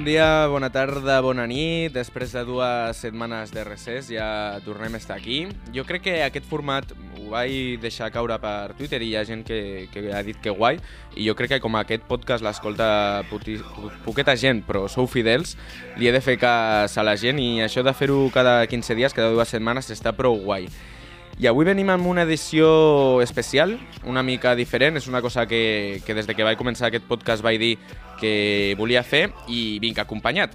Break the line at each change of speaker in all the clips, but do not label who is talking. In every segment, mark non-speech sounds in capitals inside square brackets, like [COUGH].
Bon dia, bona tarda, bona nit. Després de dues setmanes de recés ja tornem a estar aquí. Jo crec que aquest format ho vaig deixar caure per Twitter i hi ha gent que, que ha dit que guai i jo crec que com aquest podcast l'escolta poqueta gent però sou fidels, li he de fer cas a la gent i això de fer-ho cada 15 dies, cada dues setmanes està prou guai. I avui venim amb una edició especial, una mica diferent, és una cosa que, que des de que vaig començar aquest podcast vaig dir que volia fer i vinc acompanyat.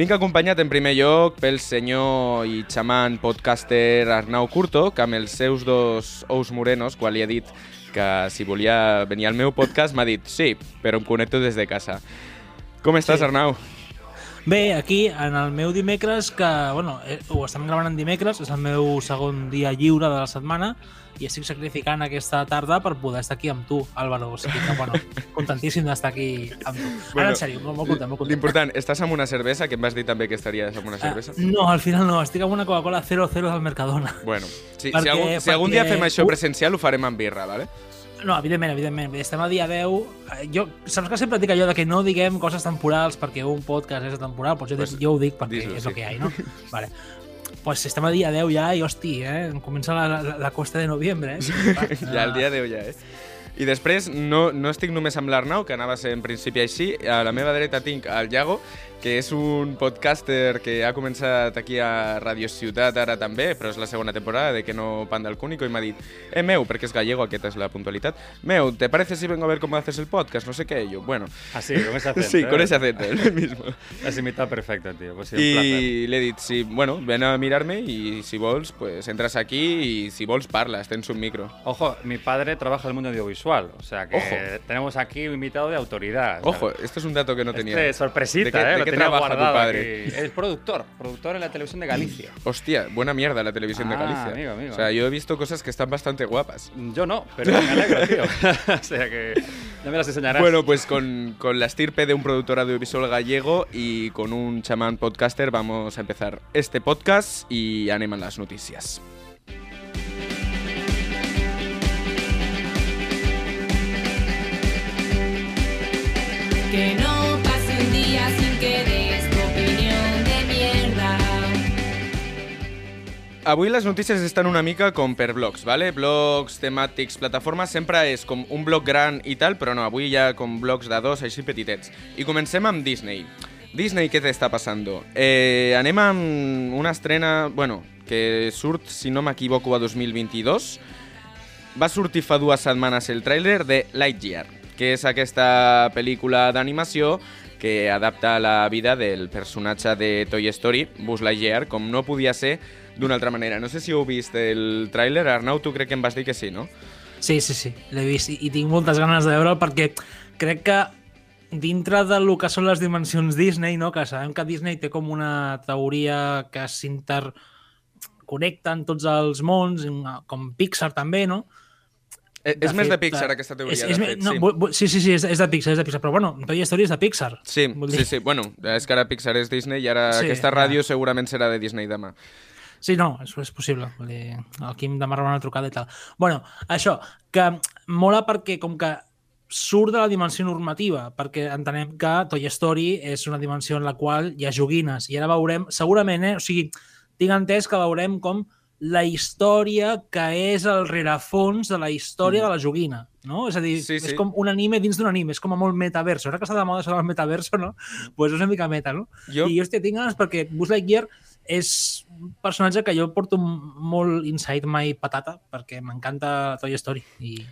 Vinc acompanyat en primer lloc pel senyor i xaman podcaster Arnau Curto, que amb els seus dos ous morenos, quan li he dit que si volia venir al meu podcast, m'ha dit sí, però em connecto des de casa. Com estàs, sí. Arnau?
Bé, aquí, en el meu dimecres, que, bueno, eh, ho estem gravant en dimecres, és el meu segon dia lliure de la setmana, i estic sacrificant aquesta tarda per poder estar aquí amb tu, Álvaro. O sigui que, bueno, contentíssim d'estar aquí amb tu. Ara, bueno, en sèrio, molt, molt content, molt content.
L'important, estàs amb una cervesa, que em vas dir també que estaries amb una ah, cervesa?
Uh, no, al final no, estic amb una Coca-Cola 00 del Mercadona.
Bueno, sí, perquè, si, algun, si perquè... algun dia fem això presencial, ho farem amb birra, ¿vale?
No, evidentment, evidentment. Estem a dia 10. Eh, jo, saps que sempre dic allò de que no diguem coses temporals perquè un podcast és temporal? Doncs jo, pues, jo ho dic perquè és sí. el que hi ha, no? [LAUGHS] vale. Pues estem a dia 10 ja i, hosti, eh? Comença la, la, la costa de novembre, eh? [LAUGHS]
ja, el dia 10 ja, eh? I després no, no estic només amb l'Arnau, que anava a ser en principi així. A la meva dreta tinc el Iago, que és un podcaster que ha començat aquí a Radio Ciutat ara també, però és la segona temporada de que no Panda el Cúnico, i m'ha dit, eh, meu, perquè és gallego, aquesta és la puntualitat, meu, ¿te parece si vengo a ver cómo haces el podcast? No sé qué, yo, bueno.
Ah, sí, con ese [LAUGHS] acento.
Sí, con ese acento, el mismo. [LAUGHS]
Has imitado perfecto, tío. Pues sí,
I le he dit, sí, bueno, ven a mirarme y si vols, pues entras aquí y si vols parlas, tens un micro.
Ojo, mi padre trabaja en el mundo audiovisual, o sea que Ojo. tenemos aquí un invitado de autoridad.
Ojo, esto es un dato que no tenía.
Este sorpresita, ¿eh? Trabaja tu padre? [LAUGHS] Es productor, productor en la televisión de Galicia.
Hostia, buena mierda la televisión de
Ah,
Galicia.
amigo, amigo.
O sea, yo he visto cosas que están bastante guapas.
Yo no, pero me alegro, tío. [LAUGHS] [LAUGHS] o sea que ya me las enseñarás.
Bueno, pues con, con la estirpe de un productor audiovisual gallego y con un chamán podcaster vamos a empezar este podcast y animan las noticias.
Que no que des opinión de mierda.
Avui les notícies estan una mica com per blocs, ¿vale? blocs, temàtics, plataformes, sempre és com un bloc gran i tal, però no, avui hi ha com blocs de dos, així petitets. I comencem amb Disney. Disney, què t'està passant? Eh, anem amb una estrena, bueno, que surt, si no m'equivoco, a 2022. Va sortir fa dues setmanes el tràiler de Lightyear, que és aquesta pel·lícula d'animació que adapta la vida del personatge de Toy Story, Buzz Lightyear, com no podia ser d'una altra manera. No sé si heu vist el tràiler, Arnau, tu crec que em vas dir que sí, no?
Sí, sí, sí, l'he vist i, tinc moltes ganes de veure'l perquè crec que dintre del que són les dimensions Disney, no? que sabem que Disney té com una teoria que s'interconnecten tots els mons, com Pixar també, no?
Eh, és més de Pixar, aquesta teoria,
és,
de
és,
fet,
no,
sí.
sí, sí, sí, és, és de Pixar, és de Pixar, però bueno, Toy Story és de Pixar.
Sí, sí, sí. Bueno, és que ara Pixar és Disney i ara
Sí,
aquesta
ja.
ràdio segurament serà de Disney demà.
Sí, no, és, és possible. Vull dir, el Quim demà rebrà una trucada i tal. bueno, això, que mola perquè com que surt de la dimensió normativa, perquè entenem que Toy Story és una dimensió en la qual hi ha joguines, i ara veurem, segurament, eh? o sigui, tinc entès que veurem com la història que és el rerefons de la història de la joguina, no? És a dir,
Mm. Sí, sí.
és com un anime dins d'un anime, és com a molt metaverso. Ara que està de moda això del metaverso, no? pues és una mica meta, no?
Jo,
I, hòstia, tinc ganes perquè Buzz Lightyear és un personatge que jo porto molt inside my patata perquè m'encanta Toy Story. I...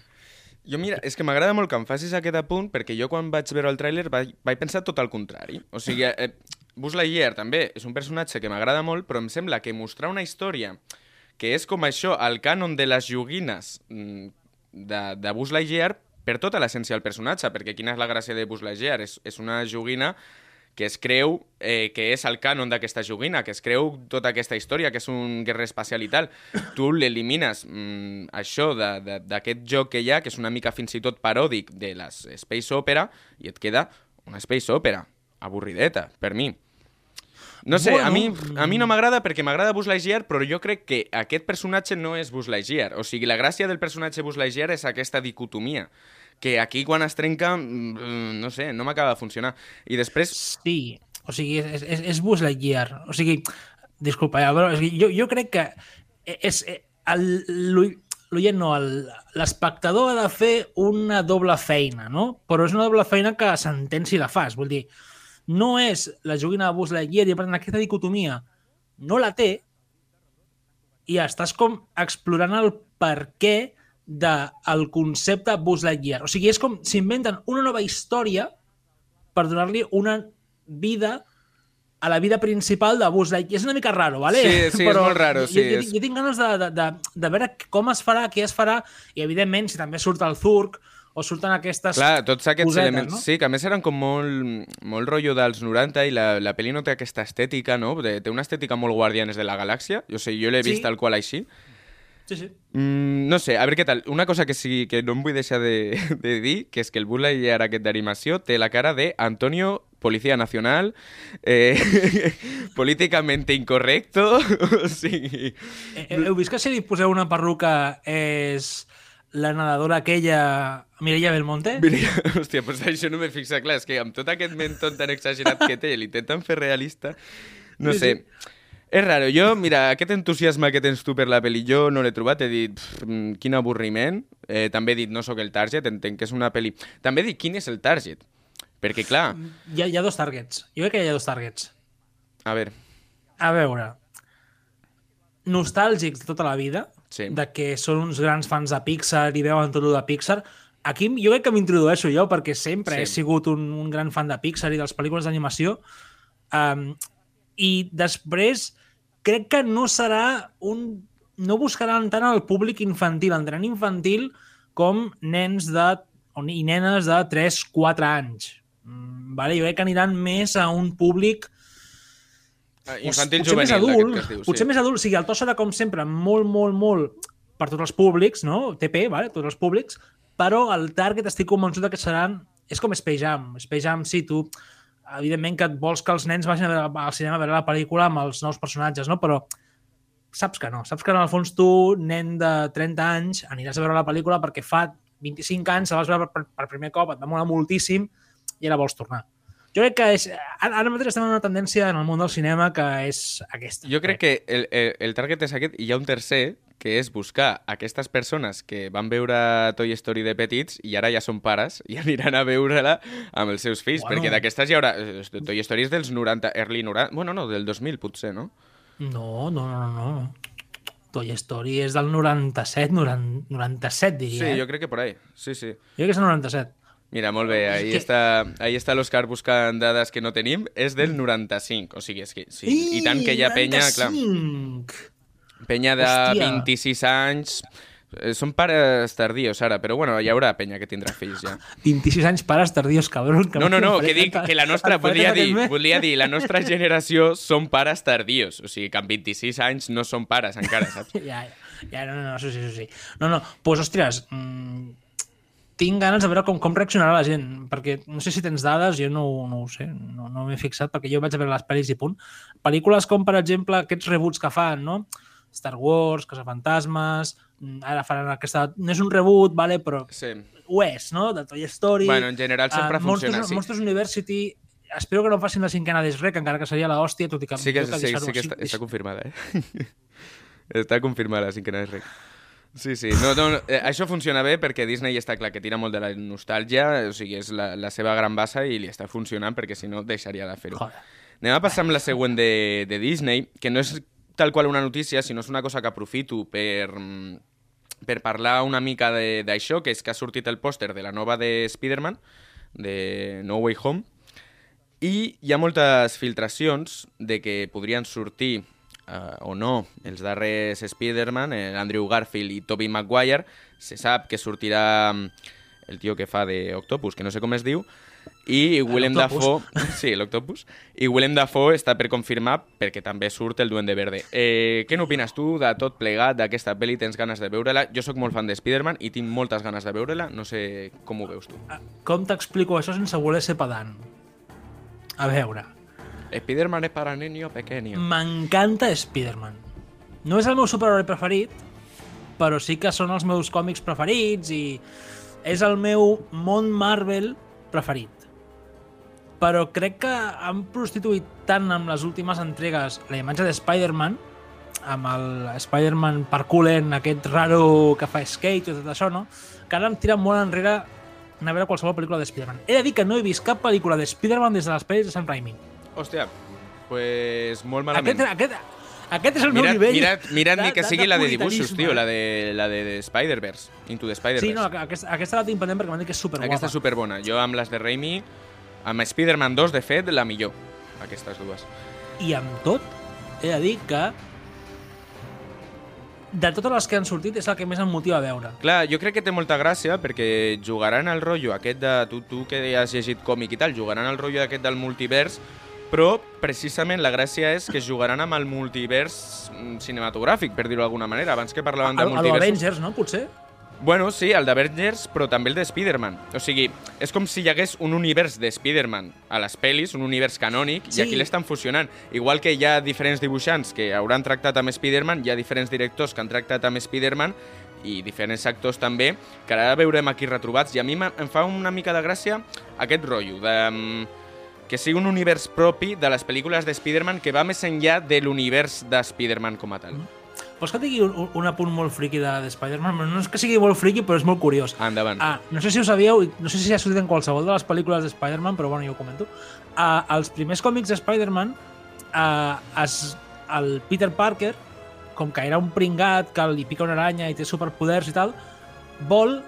jo mira, és que m'agrada molt que em facis aquest apunt perquè jo quan vaig veure el tràiler vaig, vaig pensar tot el contrari. O sigui, eh, Buzz Lightyear també és un personatge que m'agrada molt, però em sembla que mostrar una història que és com això, el cànon de les joguines mm, de, de Buzz Lightyear per tota l'essència del personatge, perquè quina és la gràcia de Buzz Lightyear? És, és una joguina que es creu eh, que és el cànon d'aquesta joguina, que es creu tota aquesta història, que és un guerrer espacial i tal. Tu l'elimines mm, això d'aquest joc que hi ha, que és una mica fins i tot paròdic de les Space Opera, i et queda una Space Opera avorrideta, per mi. No sé,
Bueno,
a mi, a mi no m'agrada perquè m'agrada Buzz Lightyear, però jo crec que aquest personatge no és Buzz Lightyear. O sigui, la gràcia del personatge Buzz Lightyear és aquesta dicotomia que aquí quan es trenca, mm, no sé, no m'acaba de funcionar. I després,
Sí, o sigui, és, és, és Buzz Lightyear. O sigui, disculpa, ja, però és que jo, jo crec que és, el, l'ull- l'oient no, l'espectador ha de fer una doble feina, no? Però és una doble feina que s'entén si la fas. Vull dir, no és la joguina de Buzz Lightyear i per tant aquesta dicotomia no la té i estàs com explorant el per què del concepte Buzz Lightyear. O sigui, és com s'inventen una nova història per donar-li una vida a la vida principal de Buzz Lightyear. És una mica raro, ¿vale?
Sí, sí, [LAUGHS] és molt raro,
jo,
sí,
jo,
és-
jo tinc ganes de, de, de, de veure com es farà, què es farà, i evidentment, si també surt el Zurg o surten aquestes...
clar, tots aquests
cosetes,
elements...
no?
Sí, que a més eren com molt, molt rotllo dels 90 i la, la pel·li no té aquesta estètica, no? De, té una estètica molt Guardianes de la Galàxia. Jo sé, jo l'he
Sí.
vist tal qual així.
Sí, sí.
Mm, no sé, a veure què tal. Una cosa que sí que no em vull deixar de, [LAUGHS] de dir, que és que el Lightyear aquest d'animació té la cara de Antonio Policía Nacional, eh, [LAUGHS] políticamente incorrecto, [LAUGHS] o sigui...
Eh, eh, heu vist que si li poseu una perruca és la nedadora aquella Mireia Belmonte?
Mira, [LAUGHS] hòstia, pues això no m'he fixat. Clar, és que amb tot aquest menton tan exagerat que té, l'intenten fer realista, no
Sí,
sé.
sí.
És raro. Jo, mira, aquest entusiasme que tens tu per la pel·li, jo no l'he trobat. He dit, "Pff, mm, quin avorriment. Eh, també he dit, no sóc el target, entenc que és una pel·li... També he dit, quin és el target? Perquè, clar,
Hi ha, hi ha dos targets. Jo crec que hi ha dos targets.
a veure,
A veure, nostàlgics de tota la vida,
Sí.
de que són uns grans fans de Pixar i veuen tot el de Pixar, aquí jo crec que m'introdueixo jo, perquè sempre
Sí.
he sigut un, un gran fan de Pixar i de les pel·lícules d'animació, um, i després crec que no serà un... no buscaran tant el públic infantil, entrant infantil com nens de i nenes de 3-4 anys. Mm, vale? Jo crec que aniran més a un públic
eh, infantil
potser més
juvenil,
adult,
diu.
potser
sí.
més adult, o sigui, el to serà com sempre molt, molt, molt per tots els públics, no? TP, vale? tots els públics, però el target estic convençut que seran... És com Space Jam. Space Jam, sí, tu evidentment que et vols que els nens vagin a veure, al cinema a veure la pel·lícula amb els nous personatges, no? Però saps que no. Saps que en el fons tu, nen de 30 anys, aniràs a veure la pel·lícula perquè fa 25 anys la vas veure per, per primer cop, et va molar moltíssim i ara vols tornar. Jo crec que és, ara, mateix estem en una tendència en el món del cinema que és aquesta.
Jo crec que el, el, el target és aquest i hi ha un tercer, que és buscar aquestes persones que van veure Toy Story de petits i ara ja són pares i [LAUGHS] aniran a veure-la amb els seus fills,
Bueno.
perquè d'aquestes hi haurà... eh, Toy Story és dels 90, early 90... Bueno, no, del 2000 potser, no?
No, no, no, no. Toy Story és del 97, 90, 97, diria.
Sí,
eh?
jo crec que por ahí. Sí, sí.
jo crec que és el 97.
Mira, molt bé, ahí
que-
està, ahí està l'Òscar buscant dades que no tenim. És del 95, o sigui, és que, sí, i tant que hi ha penya, clar,
95!
penya de
Hòstia.
26 anys... Eh, Són pares tardios, ara, però bueno, hi haurà penya que tindrà fills ja.
26 anys pares tardios, cabron. Que
No, no, no, que dic que la nostra, volia dir, volia dir, la nostra [LAUGHS] generació són pares tardios, o sigui que amb 26 anys no són pares encara, saps? [LAUGHS]
Ja, ja, no, no, no, això sí, això sí. No, no, doncs, pues, ostres, mmm, tinc ganes de veure com, com reaccionarà la gent, perquè no sé si tens dades, jo no, no ho sé, no, no m'he fixat, perquè jo vaig a veure les pel·lis i punt. Pel·lícules com, per exemple, aquests reboots que fan, no? Star Wars, Caçafantasmes, mm, ara faran aquesta... No és un reboot, vale, però
Sí.
ho és, no? De Toy Story...
Bueno, en general sempre
ah,
funciona
Monsters,
així.
Monsters University... Espero que no facin la cinquena d'Esrec, encara que seria l'hòstia, tot i que...
Sí que,
millor
sí,
deixar-ho
sí que està, està confirmada, eh? [LAUGHS] està confirmada, sí que no és rec. Sí, sí. No, no, eh, això funciona bé perquè Disney està clar que tira molt de la nostàlgia, o sigui, és la, la seva gran base i li està funcionant perquè si no deixaria de fer-ho. Anem a passar amb la següent de, de Disney, que no és tal qual una notícia, sinó és una cosa que aprofito per, mm, per parlar una mica de- d'això, que és que ha sortit el pòster de la nova de Spider-Man, de No Way Home, i hi ha moltes filtracions de que podrien sortir uh, o no els darrers Spider-Man, eh, Andrew Garfield i Tobey Maguire. Se sap que sortirà mm, el tio que fa de Octopus, que no sé com es diu, i Willem. Dafoe... [LAUGHS] Sí, l'Octopus. I Willem Dafoe està per confirmar perquè també surt el Duende Verde. Eh, què n'opines tu de tot plegat d'aquesta pel·li? Tens ganes de veure-la? Jo sóc molt fan de Spider-Man i tinc moltes ganes de veure-la. No sé com ho veus tu.
Ah, Com t'explico això sense voler ser pedant? A veure,
Spider-Man es para niño pequeño.
m'encanta Spider-Man. No és el meu superheroi preferit, però sí que són els meus còmics preferits i és el meu món Marvel preferit. Però crec que han prostituït tant amb les últimes entregues la imatge de Spider-Man, amb el Spider-Man parkourent, aquest raro que fa skate i tot això, no? que ara em tira molt enrere anar a veure qualsevol pel·lícula de Spider-Man. He de dir que no he vist cap pel·lícula de Spider-Man des de les pel·lis de Sam Raimi.
Hòstia, pues molt malament.
Aquest, aquest, aquest és el meu
Mira't,
nivell.
mira't, mira't ni que sigui la de dibuixos, tio, la de, la de, de Spider-Verse, Into the Spider-Verse.
Sí, no, aquesta, aquesta la tinc pendent perquè m'han dit que és superguapa.
Aquesta és superbona. Jo amb les de Raimi, amb Spider-Man 2, de fet, la millor. Aquestes dues.
I amb tot, he de dir que de totes les que han sortit és el que més em motiva a veure.
Clar, jo crec que té molta gràcia perquè jugaran al rotllo aquest de... Tu, tu que has llegit còmic i tal, jugaran al rotllo aquest del multivers, però precisament la gràcia és que jugaran amb el multivers mm, cinematogràfic, per dir-ho d'alguna manera. Abans que parlaven de
El, el
multivers...
Avengers, no? Potser?
Bueno, sí, el d'Avengers, però també el de Spider-Man. O sigui, és com si hi hagués un univers de Spider-Man a les pel·lis, un univers canònic,
Sí.
i aquí l'estan fusionant. Igual que hi ha diferents dibuixants que hauran tractat amb Spider-Man, hi ha diferents directors que han tractat amb Spider-Man, i diferents actors també, que ara veurem aquí retrobats, i a mi em fa una mica de gràcia aquest rotllo de... mm, que sigui un univers propi de les pel·lícules de Spider-Man que va més enllà de l'univers de Spider-Man com a tal.
Vols que et digui un, un apunt molt friqui de, de Spider-Man? No és que sigui molt friqui, però és molt curiós.
Endavant.
Ah, no sé si ho sabíeu, no sé si ha sortit en qualsevol de les pel·lícules de Spider-Man, però bueno, jo ho comento. Ah, els primers còmics de Spider-Man, ah, es, el Peter Parker, com que era un pringat que li pica una aranya i té superpoders i tal, vol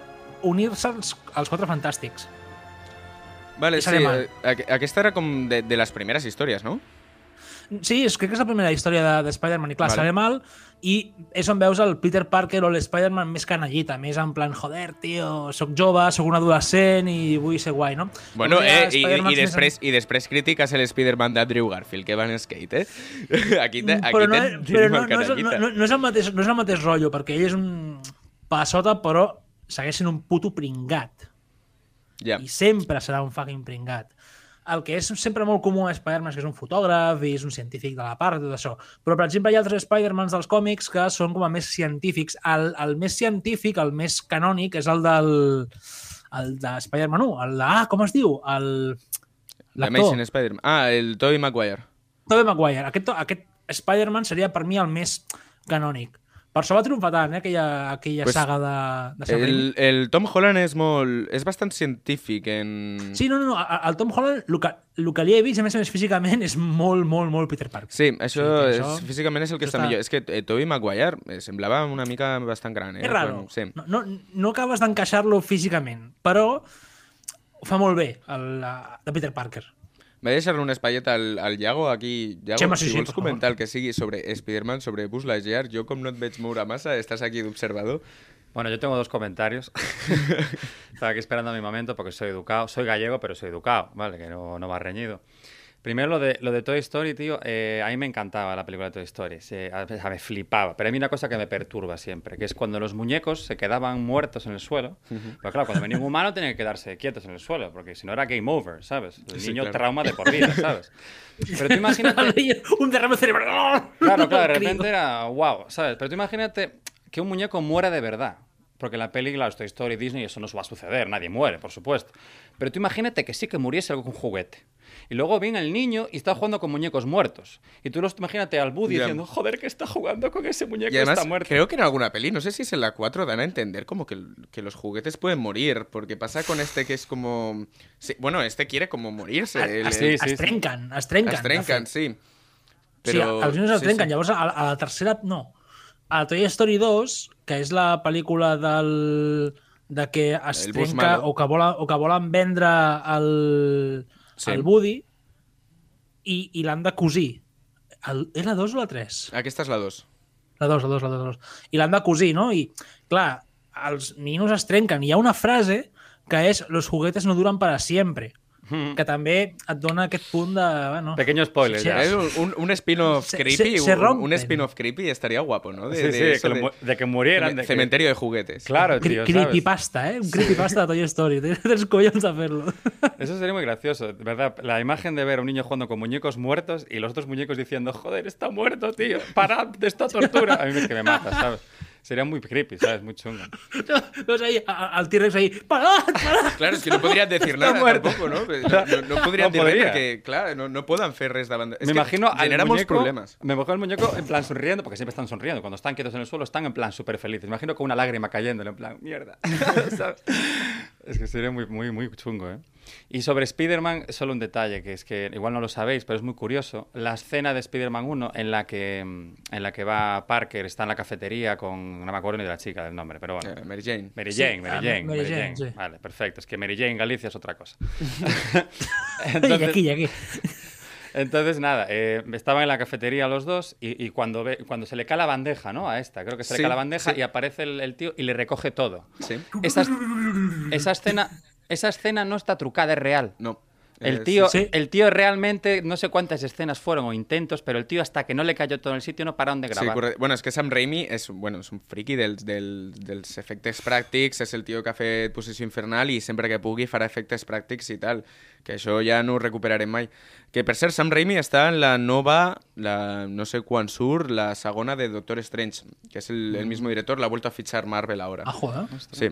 unir-se als, als Quatre Fantàstics.
Vale, sí,
alemany.
eh, aqu- aquesta era com de, de les primeres històries, no?
Sí, és, crec que és la primera història de, de Spider-Man, i clar,
Vale.
sale mal, i és on veus el Peter Parker o l'Spider-Man més canallita, més en plan, joder, tio, sóc jove, sóc un adolescent i vull ser guai, no?
Bueno, eh, i, i, després, i després crítiques el Spider-Man d'Andrew Garfield, que va en skate, eh? [LAUGHS] Aquí, te, aquí
però no,
te,
però no, no, és, no, no, és el mateix, no és el mateix rotllo, perquè ell és un passota, però segueix sent un puto pringat.
Ja.
I sempre serà un fucking pringat. El que és sempre molt comú a Spider-Man és que és un fotògraf i és un científic de la part, tot això. Però, per exemple, hi ha altres Spider-Mans dels còmics que són com a més científics. El, el més científic, el més canònic, és el del el de Spider-Man 1. El de, ah, com es diu? El... L'actor.
Amazing Spider-Man. Ah, el Tobey Maguire.
Tobey Maguire. Aquest, aquest Spider-Man seria per mi el més canònic. Per això va triomfar tant, eh, aquella, aquella
Pues,
saga de, de Sam Raimi.
El, el Tom Holland és molt... és bastant científic en...
Sí, no, no, no. El Tom Holland, el que, el que li he vist, a més a més, físicament, és molt, molt, molt Peter Parker.
Sí, això,
Sí,
és,
això-
físicament és el que està,
està-
millor. És que eh, Tobey Maguire eh, semblava una mica bastant gran, eh?
és raro.
Quan- sí.
No, no, no acabes d'encaixar-lo físicament, però ho fa molt bé, el, de Peter Parker.
Va deixar-li un espaiet al, al Iago aquí. Iago,
Xema, sí,
si
sí,
vols
favor.
comentar el que sigui sobre Spider-Man, sobre Buzz Lightyear, jo com no et veig moure massa, estàs aquí d'observador.
Bueno, yo tengo dos comentarios. [LAUGHS] Estaba aquí esperando a mi momento porque soy educado. Soy gallego, pero soy educado, ¿vale? Que no, no va reñido. Primero lo de, lo de Toy Story, tío. eh, a mí me encantaba la película de Toy Story. Se- a- me flipaba. Pero hay una cosa que me perturba siempre, que es cuando los muñecos se quedaban muertos en el suelo. Pero claro, cuando venía un humano tenían que quedarse quietos en el suelo, porque si no era game over, ¿sabes? El
Sí,
niño
claro.
trauma de por vida, ¿sabes? Pero tú imagínate... [LAUGHS]
un derrame cerebral.
Claro, claro, de repente era wow, ¿sabes? Pero tú imagínate que un muñeco muera de verdad. Porque en la peli, claro, Toy Story, Disney, eso no va a suceder, nadie muere, por supuesto. Pero tú imagínate que sí que muriese algo con juguete. Y luego viene el niño y está jugando con muñecos muertos. Y tú los imagínate al Woody
Ya.
diciendo, joder, que está jugando con ese muñeco
Y además,
está muerto.
creo que en alguna peli, no sé si es en la 4, dan a entender como que, que los juguetes pueden morir, porque pasa con este que es como... sí, bueno, este quiere como morirse. el-
Es,
el-
sí, sí,
de
trenquen,
fet.
sí.
Es
sí,
trenquen.
sí.
Llavors, a, a la tercera, no. A Toy Story 2, que és la pel·lícula del de que es
El
trenca o que, volen, o que volen vendre el,
Sí.
el Woody i, i l'han de cosir. El, és la 2 o la 3?
Aquesta és la 2.
La 2, la 2, la 2, la 2. I l'han de cosir, no? I, clar, els ninos es trenquen. Hi ha una frase que és los juguetes no duran para siempre. Que també et dona aquest punt de... Bueno,
Pequeño spoiler,
Sí,
ya.
Es un, un- spin-off creepy,
se- se
un- un, spin-off creepy estaría guapo, ¿no? De,
Sí,
de
sí,
eso
que lo
de-
de que murieran. de que-
Cementerio de juguetes.
Claro,
cre-
tío, ¿sabes?
creepypasta, ¿eh? Un creepypasta de Toy Story. Tienes collons de hacerlo. [LAUGHS]
Eso sería muy gracioso, de verdad. La imagen de ver a un niño jugando con muñecos muertos y los otros muñecos diciendo, joder, está muerto, tío, parad de esta tortura. A mí es que me mata, ¿sabes? Sería muy creepy, ¿sabes? Muy chungo. [LAUGHS]
Ves ahí, a- al T-Rex ahí, [LAUGHS] parad, parad.
Claro, es que no podrían decir nada
muerto.
tampoco, ¿no? No, no, no podrían
No
decir
podría.
que, claro, no, no puedan fer res davant... de- Es
me
que
imagino al
generamos
muñeco,
problemas.
Me imagino al muñeco en plan sonriendo, porque siempre están sonriendo. Cuando están quietos en el suelo, están en plan súper felices. Me imagino con una lágrima cayéndole, en plan, mierda. [LAUGHS] ¿Sabes? Es que sería muy, muy, muy chungo, ¿eh? Y sobre Spider-Man, solo un detalle, que es que igual no lo sabéis, pero es muy curioso. La escena de Spider-Man 1 en la que en la que va Parker, está en la cafetería con... No me acuerdo ni de la chica del nombre, pero bueno.
Eh, Mary Jane.
Mary
Sí,
Jane, Mary
ah,
Jane,
Mary
Mary
Jane,
Jane.
sí.
Vale, perfecto. Es que Mary Jane Galicia es otra cosa. [LAUGHS]
Y
Entonces-
aquí, y aquí.
entonces, nada, eh, estaban en la cafetería los dos y, y cuando, ve, cuando se le cae la bandeja, ¿no? A esta, creo que se
Sí,
le cae la bandeja
sí.
y aparece el, el tío y le recoge todo.
Sí.
Esa, es- esa, escena, esa escena no está trucada, es real.
No.
El
Eh,
tío,
sí.
el tío realmente, no sé cuántas escenas fueron o intentos, pero el tío hasta que no le cayó todo en el sitio no pararon de
Sí,
grabar.
correcte. Bueno, és que Sam Raimi és, bueno, és un friki dels, del, dels efectes pràctics, és el tio que ha fet Possessió Infernal i sempre que pugui farà efectes pràctics i tal, que això ja no ho recuperarem mai. Que, per cert, Sam Raimi està en la nova, la, no sé quan surt, la segona de Doctor Strange, que és el, el mismo director, l'ha vuelto a fichar Marvel ahora.
Ah, joder.
Sí.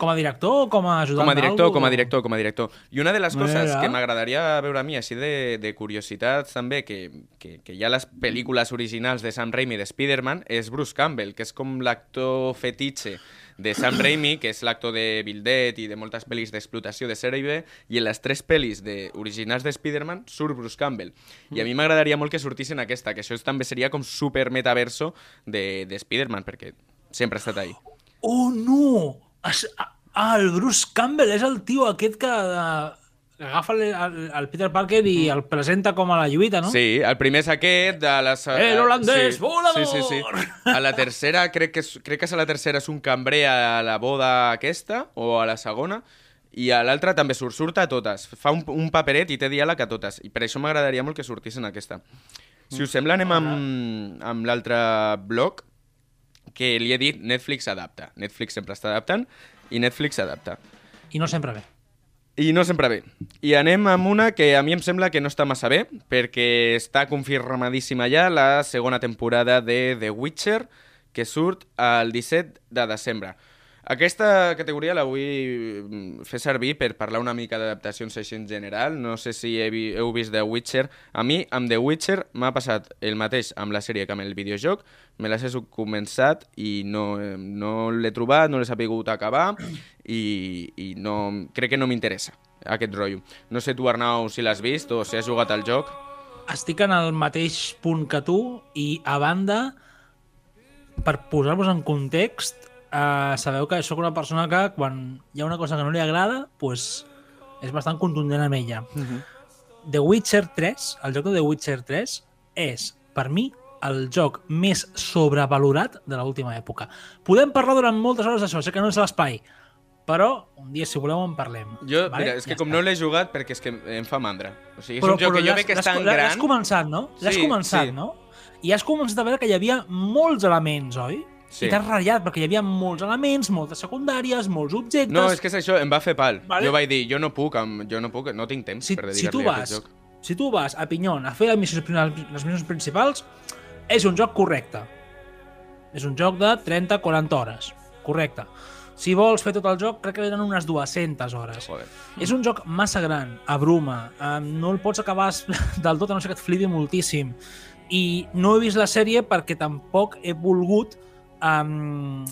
Com a director o com a ajudant
Com a director, com a director, com a director. I una de les coses
Mira.
que m'agradaria veure a mi, així de, de curiositat també, que, que, que hi ha les pel·lícules originals de Sam Raimi de Spider-Man, és Bruce Campbell, que és com l'actor fetitxe de Sam Raimi, que és l'actor de Bill Dead i de moltes pel·lis d'explotació de sèrie B, i en les tres pel·lis de, originals de Spider-Man surt Bruce Campbell. I a mi m'agradaria molt que sortissin aquesta, que això també seria com super metaverso de, de Spider-Man, perquè sempre ha estat ahí.
Oh, no! Es, ah, el Bruce Campbell és el tio aquest que eh, agafa el, el, Peter Parker i el presenta com a la lluita, no?
Sí, el primer és aquest, de les...
El holandès volador!
Sí, sí, sí. A la tercera, crec que, és, crec que és a la tercera és un cambrer a la boda aquesta, o a la segona, i a l'altra també surt, surt a totes. Fa un, un paperet i té diàleg a totes. I per això m'agradaria molt que sortissin aquesta. Si us sembla, anem amb, amb l'altre bloc, que li he dit Netflix adapta. Netflix sempre està adaptant, i Netflix adapta.
I no sempre bé.
I no sempre bé. I anem amb una que a mi em sembla que no està massa bé, perquè està confirmadíssima ja la segona temporada de The Witcher, que surt el 17 de desembre. Aquesta categoria la vull mm, fer servir per parlar una mica d'adaptacions així en general. No sé si he vi heu vist The Witcher. A mi, amb The Witcher, m'ha passat el mateix amb la sèrie que amb el videojoc. Me l'he començat i no, no l'he trobat, no l'he sapigut acabar i, i no, crec que no m'interessa aquest rotllo. No sé tu, Arnau, si l'has vist o si has jugat al joc.
Estic en el mateix punt que tu i, a banda, per posar-vos en context, eh, sabeu que sóc una persona que quan hi ha una cosa que no li agrada, pues, és bastant contundent amb ella. The Witcher 3, el joc de The Witcher 3, és, per mi, el joc més sobrevalorat de l'última època. Podem parlar durant moltes hores d'això, sé que no és l'espai, però un dia, si voleu, en parlem.
Jo,
vale?
mira, és que
Ja
com
està.
no l'he jugat perquè és que em fa mandra. O sigui, és un joc que jo
l'has-
veig que és
l'has-
tan
l'has
gran...
començat, no? L'has
Sí,
començat,
sí.
no? I has començat a veure que hi havia molts elements, oi?
Sí.
I t'has ratllat, perquè hi havia molts elements, moltes secundàries, molts objectes...
No, és que és això, em va fer pal.
Vale.
Jo vaig dir, jo no puc, jo no puc, no tinc temps
si,
per
si tu
dedicar-li a
vas,
aquest joc.
si tu vas a Pinyon a fer les missions, les missions principals, és un joc correcte. És un joc de 30-40 hores. Correcte. Si vols fer tot el joc, crec que eren unes 200 hores.
Joder.
És un joc massa gran, a bruma, um, no el pots acabar [LAUGHS] del tot a no ser que et flipi moltíssim. I no he vist la sèrie perquè tampoc he volgut... Um,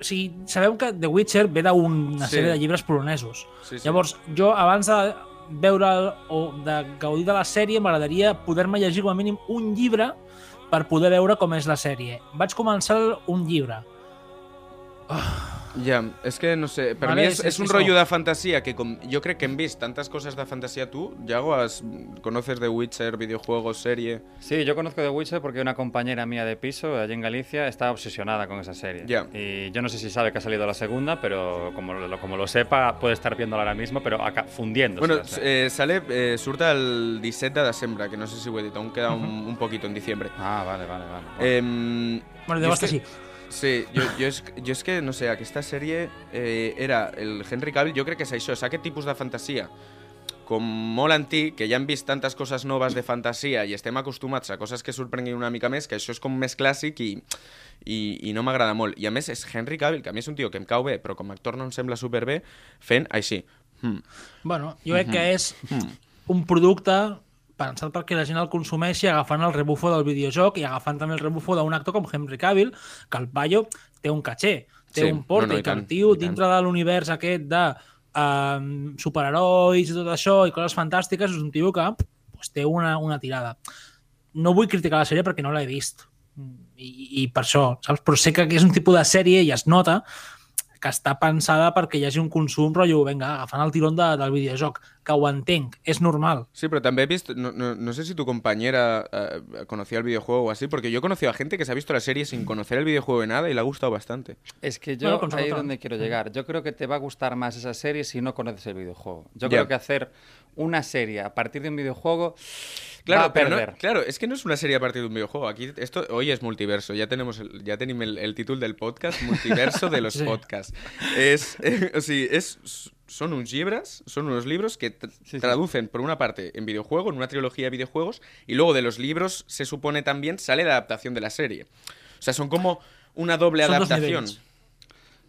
o sigui, sabeu que The Witcher ve d'una
Sí.
sèrie de llibres polonesos.
Sí, sí.
Llavors, jo, abans de veure o de gaudir de la sèrie, m'agradaria poder-me llegir com a mínim un llibre per poder veure com és la sèrie. Vaig començar un llibre. Oh,
Ja, és que no sé, per
Vale,
mi és,
és-
és un rotllo de fantasía que com jo crec que hem vist tantes coses de fantasía tú, Yago, has, conoces de Witcher, videojuegos, serie...
Sí, yo conozco The Witcher porque una compañera mía de piso allí en Galicia está obsesionada con esa serie.
Ya.
Y yo no sé si sabe que ha salido la segunda, pero como lo, como lo sepa, puede estar viéndola ahora mismo, pero acá, fundiéndose.
Bueno, eh, sale, eh, surta el 17 de desembre, que no sé si ho he dit, aún queda un, un poquito en diciembre.
Ah, vale, vale, vale.
Eh,
Bueno, estar
que-
així.
Sí, jo, jo, és, jo és que, no sé, aquesta sèrie eh, era el Henry Cavill, jo crec que és això, és aquest tipus de fantasia com molt antic, que ja hem vist tantes coses noves de fantasia i estem acostumats a coses que sorprenguin una mica més, que això és com més clàssic i, i, i no m'agrada molt. I a més és Henry Cavill, que a mi és un tio que em cau bé, però com a actor no em sembla superbé, fent així. Hmm.
Bueno, jo crec que és un producte pensat perquè la gent el consumeixi agafant el rebufo del videojoc i agafant també el rebufo d'un actor com Henry Cavill, que el paio té un caché, té
Sí,
un porte,
no, no, i
i que el tio, dintre de l'univers aquest de um, superherois i tot això i coses fantàstiques, és un tio que pues, té una, una tirada. No vull criticar la sèrie perquè no l'he vist. I, I per això, saps? Però sé que és un tipus de sèrie i es nota que està pensada perquè hi hagi un consum, rotllo, venga, agafant el tirón de, del videojoc, que ho entenc, és normal.
Sí, pero también he visto, no, no, no sé si tu compañera eh, conocía el videojuego o así, porque yo he conocido a gente que se ha visto la serie sin conocer el videojuego de nada y le ha gustado bastante.
Es que yo ahí es donde quiero llegar. Yo creo que te va a gustar más esa serie si no conoces el videojuego. Yo creo que hacer una serie a partir de un videojuego
Claro,
va a
pero no-
perder.
claro, es que no es una serie a partir de un videojuego. Aquí esto hoy es multiverso. Ya tenemos el, ya tenemos el, el título del podcast, multiverso de los [LAUGHS]
Sí.
podcasts. Es, sigui, es son unos libros, son unos libros que
sí.
traducen por una parte en videojuego, en una trilogía de videojuegos, y luego de los libros se supone también sale la adaptación de la serie. O sea, son como una doble
Son
adaptación.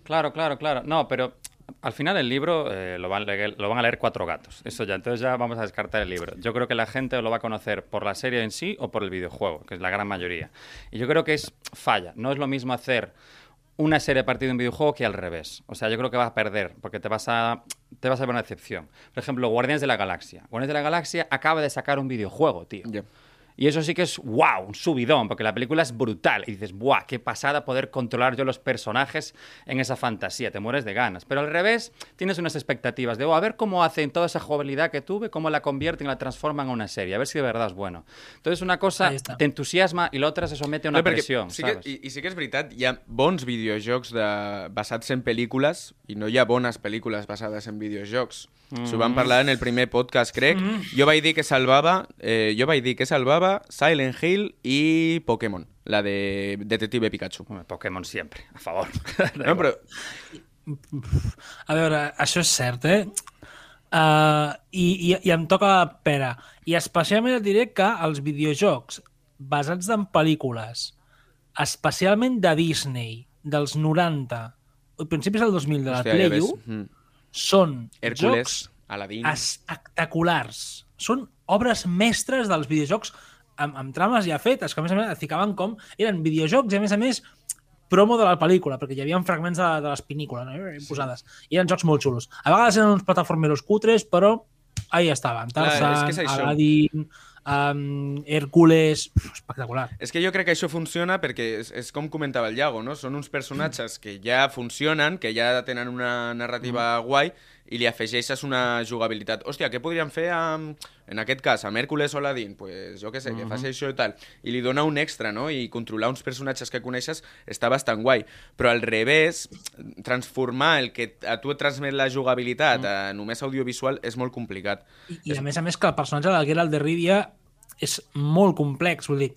Claro, claro, claro. No, pero al final el libro eh, lo, van a leer, cuatro gatos. Eso ya, entonces ya vamos a descartar el libro. Yo creo que la gente lo va a conocer por la serie en sí o por el videojuego, que es la gran mayoría. Y yo creo que es falla. No es lo mismo hacer una serie a partir de un videojuego que al revés. O sea, yo creo que vas a perder, porque te vas a, te vas a ver una decepción. Por ejemplo, Guardianes de la Galaxia. Guardianes de la Galaxia acaba de sacar un videojuego, tío. Y eso sí que es wow, un subidón, porque la película es brutal. Y dices, ¡buah! ¡Qué pasada poder controlar yo los personajes en esa fantasía! Te mueres de ganas. Pero al revés, tienes unas expectativas de, oh, a ver cómo hacen toda esa jugabilidad que tuve, cómo la convierten y la transforman en una serie, a ver si de verdad es bueno. Entonces, una cosa te entusiasma y la otra se somete a una
No, sí que,
¿sabes?
i, I sí que és veritat, hi ha bons videojocs de, basats en pel·lícules i no hi ha bones pel·lícules basades en videojocs. Mm. S'ho vam parlar en el primer podcast, crec. Mm. Jo vaig dir que salvava eh, jo vaig dir que salvava Silent Hill i Pokémon, la de Detective Pikachu.
Hombre, Pokémon siempre, a favor. [LAUGHS]
No, però
A veure, això és cert, eh? Uh, i, i, I em toca la pera. I especialment et diré que els videojocs basats en pel·lícules, especialment de Disney, dels 90, a principis del 2000 de la
hòstia, ja
Play
ves.
1,
Mm.
Són
Hércules,
jocs
Aladdin...
espectaculars. Són obres mestres dels videojocs amb, amb trames ja fetes, que a més a més ficaven com... Eren videojocs i a més a més promo de la pel·lícula, perquè hi havia fragments de, de les pinícules no? Posades. I eren jocs molt xulos. A vegades eren uns plataformeros cutres, però ahí estaven. Tarzan,
que és.
Aladdin, um, Hércules... Espectacular.
És que jo crec que això funciona perquè és, és com comentava el Iago, no? Són uns personatges que ja funcionen, que ja tenen una narrativa
Mm.
guai i li afegeixes una jugabilitat. Hòstia, què podríem fer amb, en aquest cas, amb Hércules o Aladdin? Pues jo què sé, que faci això i tal. I li dona un extra, no? I controlar uns personatges que coneixes està bastant guai. Però al revés, transformar el que a tu et transmet la jugabilitat a només audiovisual és molt complicat.
I, i a més a més que el personatge de Geralt de Rivia és molt complex, vull dir,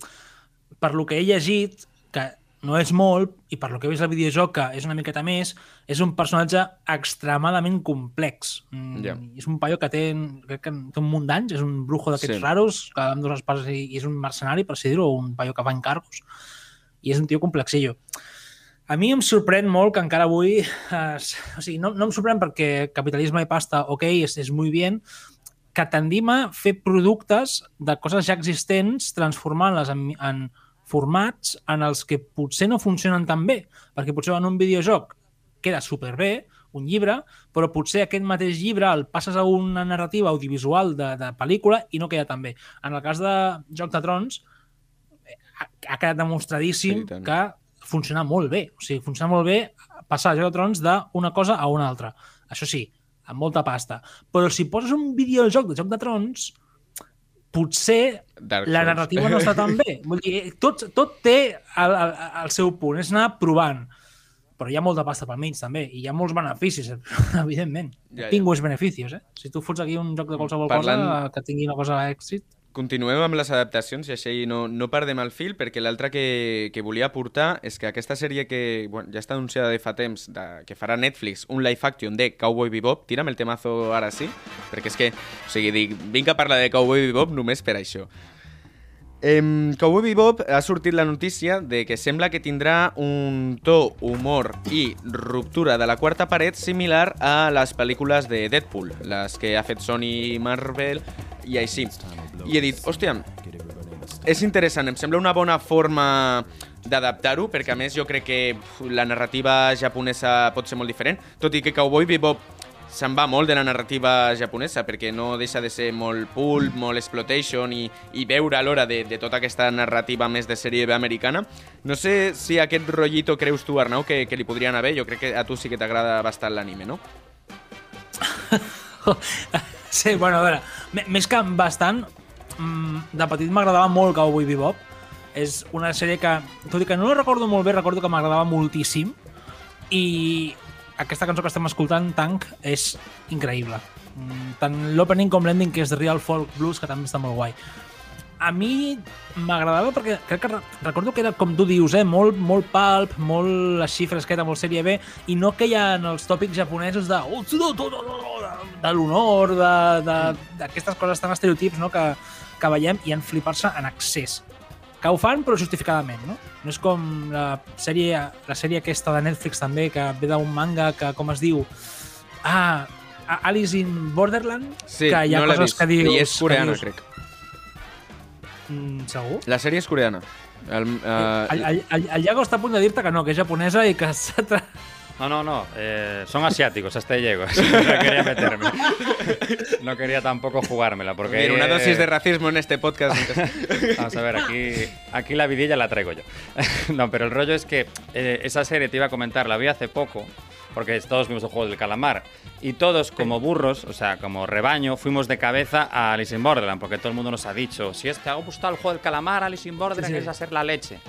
per lo que he llegit, que no és molt, i per lo que he vist al videojoc, que és una miqueta més, és un personatge extremadament complex. Mm,
Ja.
És un paio que té, crec que té un munt d'anys, és un brujo d'aquests
Sí.
raros, que amb dues espases i, i és un mercenari, per si dir-ho, o un paio que fa encargos. I és un tio complexillo. A mi em sorprèn molt que encara avui... Eh, o sigui, no, no em sorprèn perquè capitalisme i pasta, ok, és, és muy bien, que tendim a fer productes de coses ja existents, transformant-les en, en formats en els que potser no funcionen tan bé, perquè potser en un videojoc queda superbé, un llibre, però potser aquest mateix llibre el passes a una narrativa audiovisual de, de pel·lícula i no queda tan bé. En el cas de Joc de Trons, ha, ha quedat demostradíssim
Sí,
que funciona molt bé. O sigui, funciona molt bé passar a Joc de Trons d'una cosa a una altra. Això sí, amb molta pasta. Però si poses un videojoc de Joc de Trons, potser la narrativa no està tan bé. [LAUGHS] Vull dir, tot, tot té el, el, el seu punt, és anar provant. Però hi ha molta pasta pel mig, també, i hi ha molts beneficis, [LAUGHS] evidentment.
Ja, ja.
Tinguis beneficis, eh? Si tu fots aquí un joc de qualsevol
Parlant-
cosa que tingui una cosa d'èxit,
Continuem amb les adaptacions i així no, no perdem el fil perquè l'altre que, que volia portar és que aquesta sèrie que bueno, ja està anunciada de fa temps de, que farà Netflix, un live action de Cowboy Bebop, tira'm el temazo ara sí, perquè és que, o sigui, dic, vinc a parlar de Cowboy Bebop només per això. Em, Cowboy Bebop ha sortit la notícia de que sembla que tindrà un to, humor i ruptura de la quarta paret similar a les pel·lícules de Deadpool, les que ha fet Sony i Marvel i així. I he dit, hòstia, és interessant, em sembla una bona forma d'adaptar-ho, perquè a més jo crec que la narrativa japonesa pot ser molt diferent, tot i que Cowboy Bebop se'n va molt de la narrativa japonesa, perquè no deixa de ser molt pulp, molt exploitation i, i veure l'hora de, de tota aquesta narrativa més de sèrie B americana. No sé si aquest rotllito creus tu, Arnau, que, que li podria anar bé. Jo crec que a tu sí que t'agrada bastant l'anime, no? [LAUGHS]
Sí, bueno, a veure, més que bastant, mm, de petit m'agradava molt Cowboy Bebop. És una sèrie que, tot i que no la recordo molt bé, recordo que m'agradava moltíssim. I aquesta cançó que estem escoltant, Tank, és increïble. Mm, Tant l'opening com l'ending, que és Real Folk Blues, que també està molt guai. A mi m'agradava perquè crec que re- recordo que era, com tu dius, eh, molt, molt pulp, molt així fresqueta, molt sèrie B, i no que hi ha els tòpics japonesos de, "Oh, tsudo, to, to, to, to", de, l'honor, d'aquestes coses tan estereotips no? que, que veiem i en flipar-se en excés. Que ho fan, però justificadament, no? No és com la sèrie, la sèrie aquesta de Netflix també, que ve d'un manga que, com es diu... Ah, Alice in Borderland,
Sí,
que hi ha
no
coses
vist.
que dius...
I és coreana,
dius,
crec.
Mm, segur?
La sèrie és coreana. El, uh,
El, el, el, el Iago està a punt de dir-te que no, que és japonesa i que s'ha.
No, no, no. eh, son asiáticos, hasta ahí llego. [LAUGHS] no quería meterme. No quería tampoco jugármela porque...
Mira, una dosis de racismo en este podcast. [LAUGHS]
Vamos a ver, aquí, aquí la vidilla la traigo yo. [LAUGHS] no, pero el rollo es que eh, esa serie te iba a comentar, la vi hace poco, porque todos vimos el juego del calamar. Y todos, como burros, o sea, como rebaño, fuimos de cabeza a Alice in Borderland, porque todo el mundo nos ha dicho: si es que ha gustado el juego del calamar, Alice in Borderland,
Sí, sí.
es hacer la leche.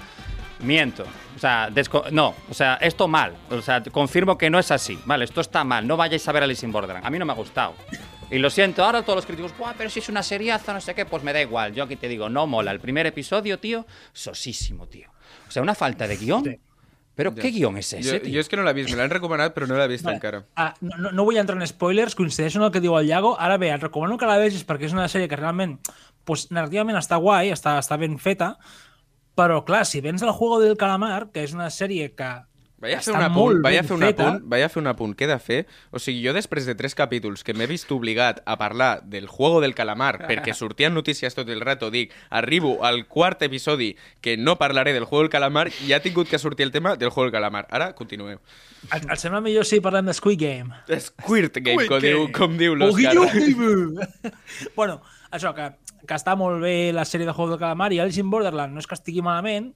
Miento. O sea, no, o sea, esto mal. O sea, confirmo que no es así. Vale, esto está mal. No vayáis a ver Alice in Borderland. A mí no me ha gustado. Y lo siento, ahora todos los críticos, Buah, pero si es una seriaza, no sé qué, pues me da igual. Yo aquí te digo, no mola. El primer episodio, tío, sosísimo, tío. O sea, una falta de guion.
Sí.
Pero ¿qué guion es ese, tío?
jo és que no l'he vist, me l'han recomanat, però no l'he vist
Vale.
encara.
Ah, no, no, no vull entrar en spoilers, coincideixo en el que diu el Iago. Ara bé, et recomano que la vegis perquè és una sèrie que realment, pues, narrativament està guai, està, està ben feta, però clar, si vens del Juego del Calamar, que és una sèrie que
Vaig a fer un apunt, vaig a fer un apunt, vaig a fer un apunt, què he de fer? O sigui, jo després de tres capítols que m'he vist obligat a parlar del Juego del Calamar perquè [LAUGHS] sortien notícies tot el rato, dic, arribo al quart episodi que no parlaré del Juego del Calamar i ha tingut que sortir el tema del Juego del Calamar. Ara, continueu.
et, et sembla millor si parlem de Squid Game.
Squirt Game,
Squid
com diu,
Game.
com diu l'Òscar. [LAUGHS]
Bueno, això, que, que està molt bé la sèrie de Juego del Calamar i Alice in Borderland no és que estigui malament,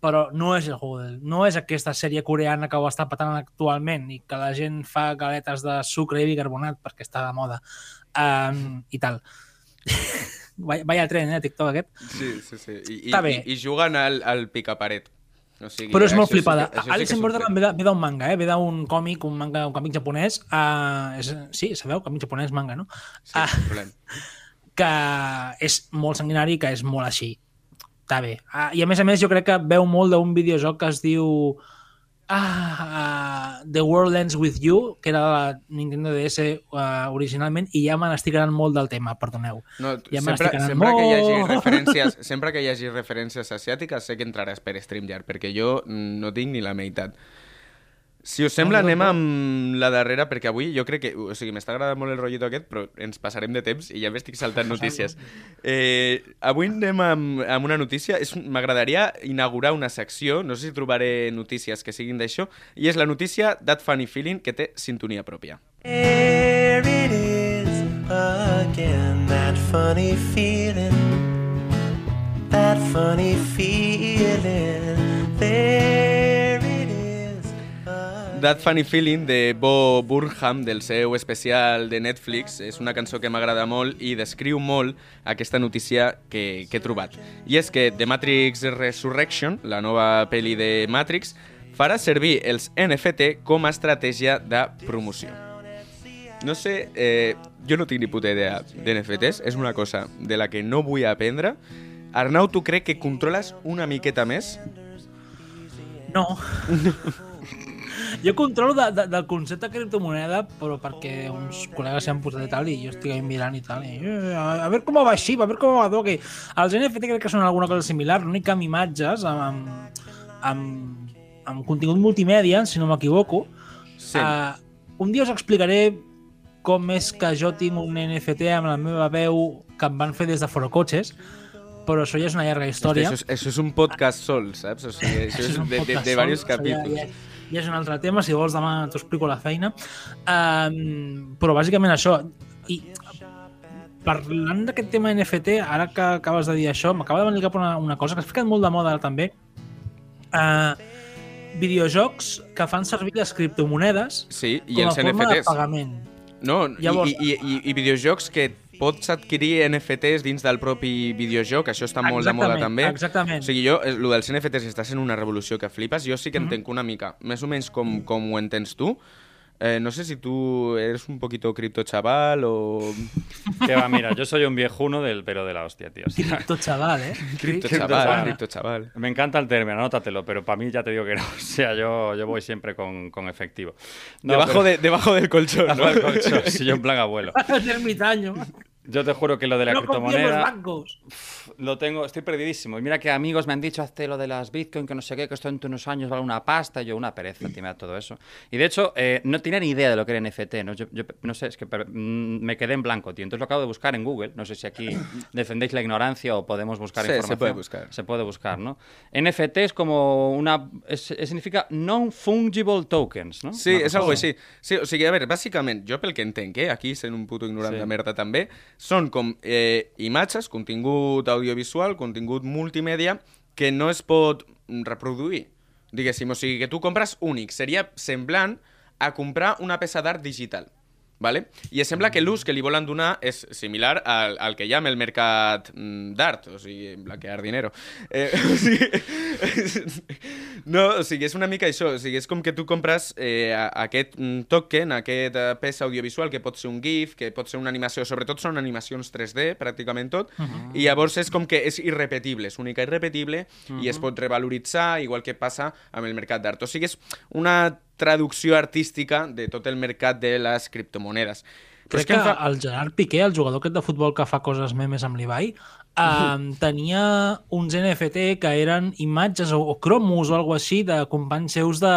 però no és el Juego del... No és aquesta sèrie coreana que ho està patant actualment i que la gent fa galetes de sucre i bicarbonat perquè està de moda um, i tal. [LAUGHS] vaya, tren, eh, TikTok aquest.
Sí, sí, sí. I, i,
bé.
i, i juguen al, al picaparet. O sigui,
Però és molt
això sí
flipada.
que-
Alice in Borderland ve ve d'un manga, eh? ve d'un còmic, un manga, un còmic japonès. Uh, és, sí, sabeu? Còmic japonès, manga, no?
Sí,
Ah. [LAUGHS] que és molt sanguinari, que és molt així. Està bé. Ah, I a més a més jo crec que veu molt d'un videojoc que es diu ah, uh, The World Ends With You, que era la Nintendo DS uh, originalment, i ja me n'estic anant molt del tema, perdoneu.
No,
Ja me
sempre, sempre, que hi hagi
molt.
referències, [LAUGHS] sempre que hi hagi referències asiàtiques sé que entraràs per StreamYard, perquè jo mm, no tinc ni la meitat. Si us sembla, anem amb la darrera, perquè avui jo crec que... O sigui, m'està agradant molt el rotllito aquest, però ens passarem de temps i ja m'estic saltant notícies. Eh, avui anem amb, amb una notícia. M'agradaria inaugurar una secció, no sé si trobaré notícies que siguin d'això, i és la notícia That Funny Feeling, que té sintonia pròpia.
There it is again, that funny feeling. That funny feeling. There
That Funny Feeling de Bo Burnham, del seu especial de Netflix. És una cançó que m'agrada molt i descriu molt aquesta notícia que, que he trobat. I és que The Matrix Resurrection, la nova pel·li de Matrix, farà servir els NFT com a estratègia de promoció. No sé, eh, jo no tinc ni puta idea d'NFTs, és una cosa de la que no vull aprendre. Arnau, tu crec que controles una miqueta més?
No. [LAUGHS] [LAUGHS] jo controlo de, de, del concepte de criptomoneda, però perquè uns col·legues s'han posat i tal, i jo estic ahí mirant i tal, i eh, a, ver cómo va així, a ver cómo va que els NFT crec que són alguna cosa similar, l'únic que amb imatges, amb, amb, amb, amb contingut multimèdia, si no m'equivoco.
Sí.
Uh, un dia us explicaré com és que jo tinc un NFT amb la meva veu que em van fer des de Forocotxes, però això ja és una llarga història.
Això és, això és un podcast sol, saps? O sigui, [LAUGHS] això és
un
de, de, de
sol,
diversos capítols.
Ja, ja, ja és un altre tema, si vols demà t'ho explico la feina. Um, però bàsicament això. I parlant d'aquest tema NFT, ara que acabes de dir això, m'acaba de venir cap una, una cosa que s'ha ficat molt de moda ara també. Uh, videojocs que fan servir les criptomonedes
Sí, i
com a
els
forma de
NFTs.
pagament.
No,
Llavors-
i, i, i, i videojocs que pots adquirir NFTs dins del propi videojoc, això està molt de moda
Exactament,
també.
exactament.
O sigui, jo, eh, lo dels NFTs està sent una revolució que flipes, jo sí que
Mhm.
entenc una mica, més o menys com, com ho entens tu. Eh, no sé si tú eres un poquito cripto chaval o...
Que va, mira, yo soy un viejuno del pero de la hostia, tío. O sea,
Cripto chaval, eh? [LAUGHS]
Cripto chaval, cripto chaval.
Me encanta el término, anótatelo, pero para mí ya te digo que no. [LAUGHS] O sea, yo, yo voy siempre con, con efectivo. No,
debajo,
pero-
de, debajo del colchón, ¿no?
Debajo del colchón, si yo en plan [LAUGHS] abuelo.
Ermitaño.
Yo te juro que lo de la
no en los
criptomoneda
bancos.
lo tengo, estoy perdidísimo. Y mira que amigos me han dicho, hazte lo de las Bitcoin, que no sé qué, que esto en unos años vale una pasta. Y yo, una pereza, me da todo eso. Y de hecho, eh, no tenía ni idea de lo que era NFT. ¿no? Yo, yo no sé, es que mm, me quedé en blanco, tío. Entonces lo acabo de buscar en Google. No sé si aquí [COUGHS] defendéis la ignorancia o podemos buscar
Sí, se
información.
puede buscar.
Se puede buscar, ¿no? NFT es como una. es- es- significa non-fungible tokens, ¿no?
Sí,
Una cosa
algo
així.
Sí, o sigui, a veure, bàsicament, jo pel que entenc, eh, aquí sent un puto ignorant
Sí.
de merda també, són com eh, imatges, contingut audiovisual, contingut multimèdia, que no es pot reproduir, diguéssim. O sigui, que tu compres únic. Seria semblant a comprar una peça d'art digital. Vale? I sembla que l'ús que li volen donar és similar al, al que hi ha amb el mercat mm, d'art, o sigui, blanquear dinero. Eh, [LAUGHS] o sigui, [LAUGHS] no, o sigui, és una mica això, o sigui, és com que tu compres eh, aquest mm, token, aquest eh, peça audiovisual, que pot ser un GIF, que pot ser una animació, sobretot són animacions 3D, pràcticament tot, i llavors és com que és irrepetible, és única i irrepetible, i es pot revaloritzar, igual que passa amb el mercat d'art. O sigui, és una traducció artística de tot el mercat de les criptomonedes. Però
Crec
és que
que
fa...
el Gerard Piqué, el jugador aquest de futbol que fa coses memes amb l'Ibai, um, [LAUGHS] tenia uns NFT que eren imatges o, o cromos o alguna així de companys seus de,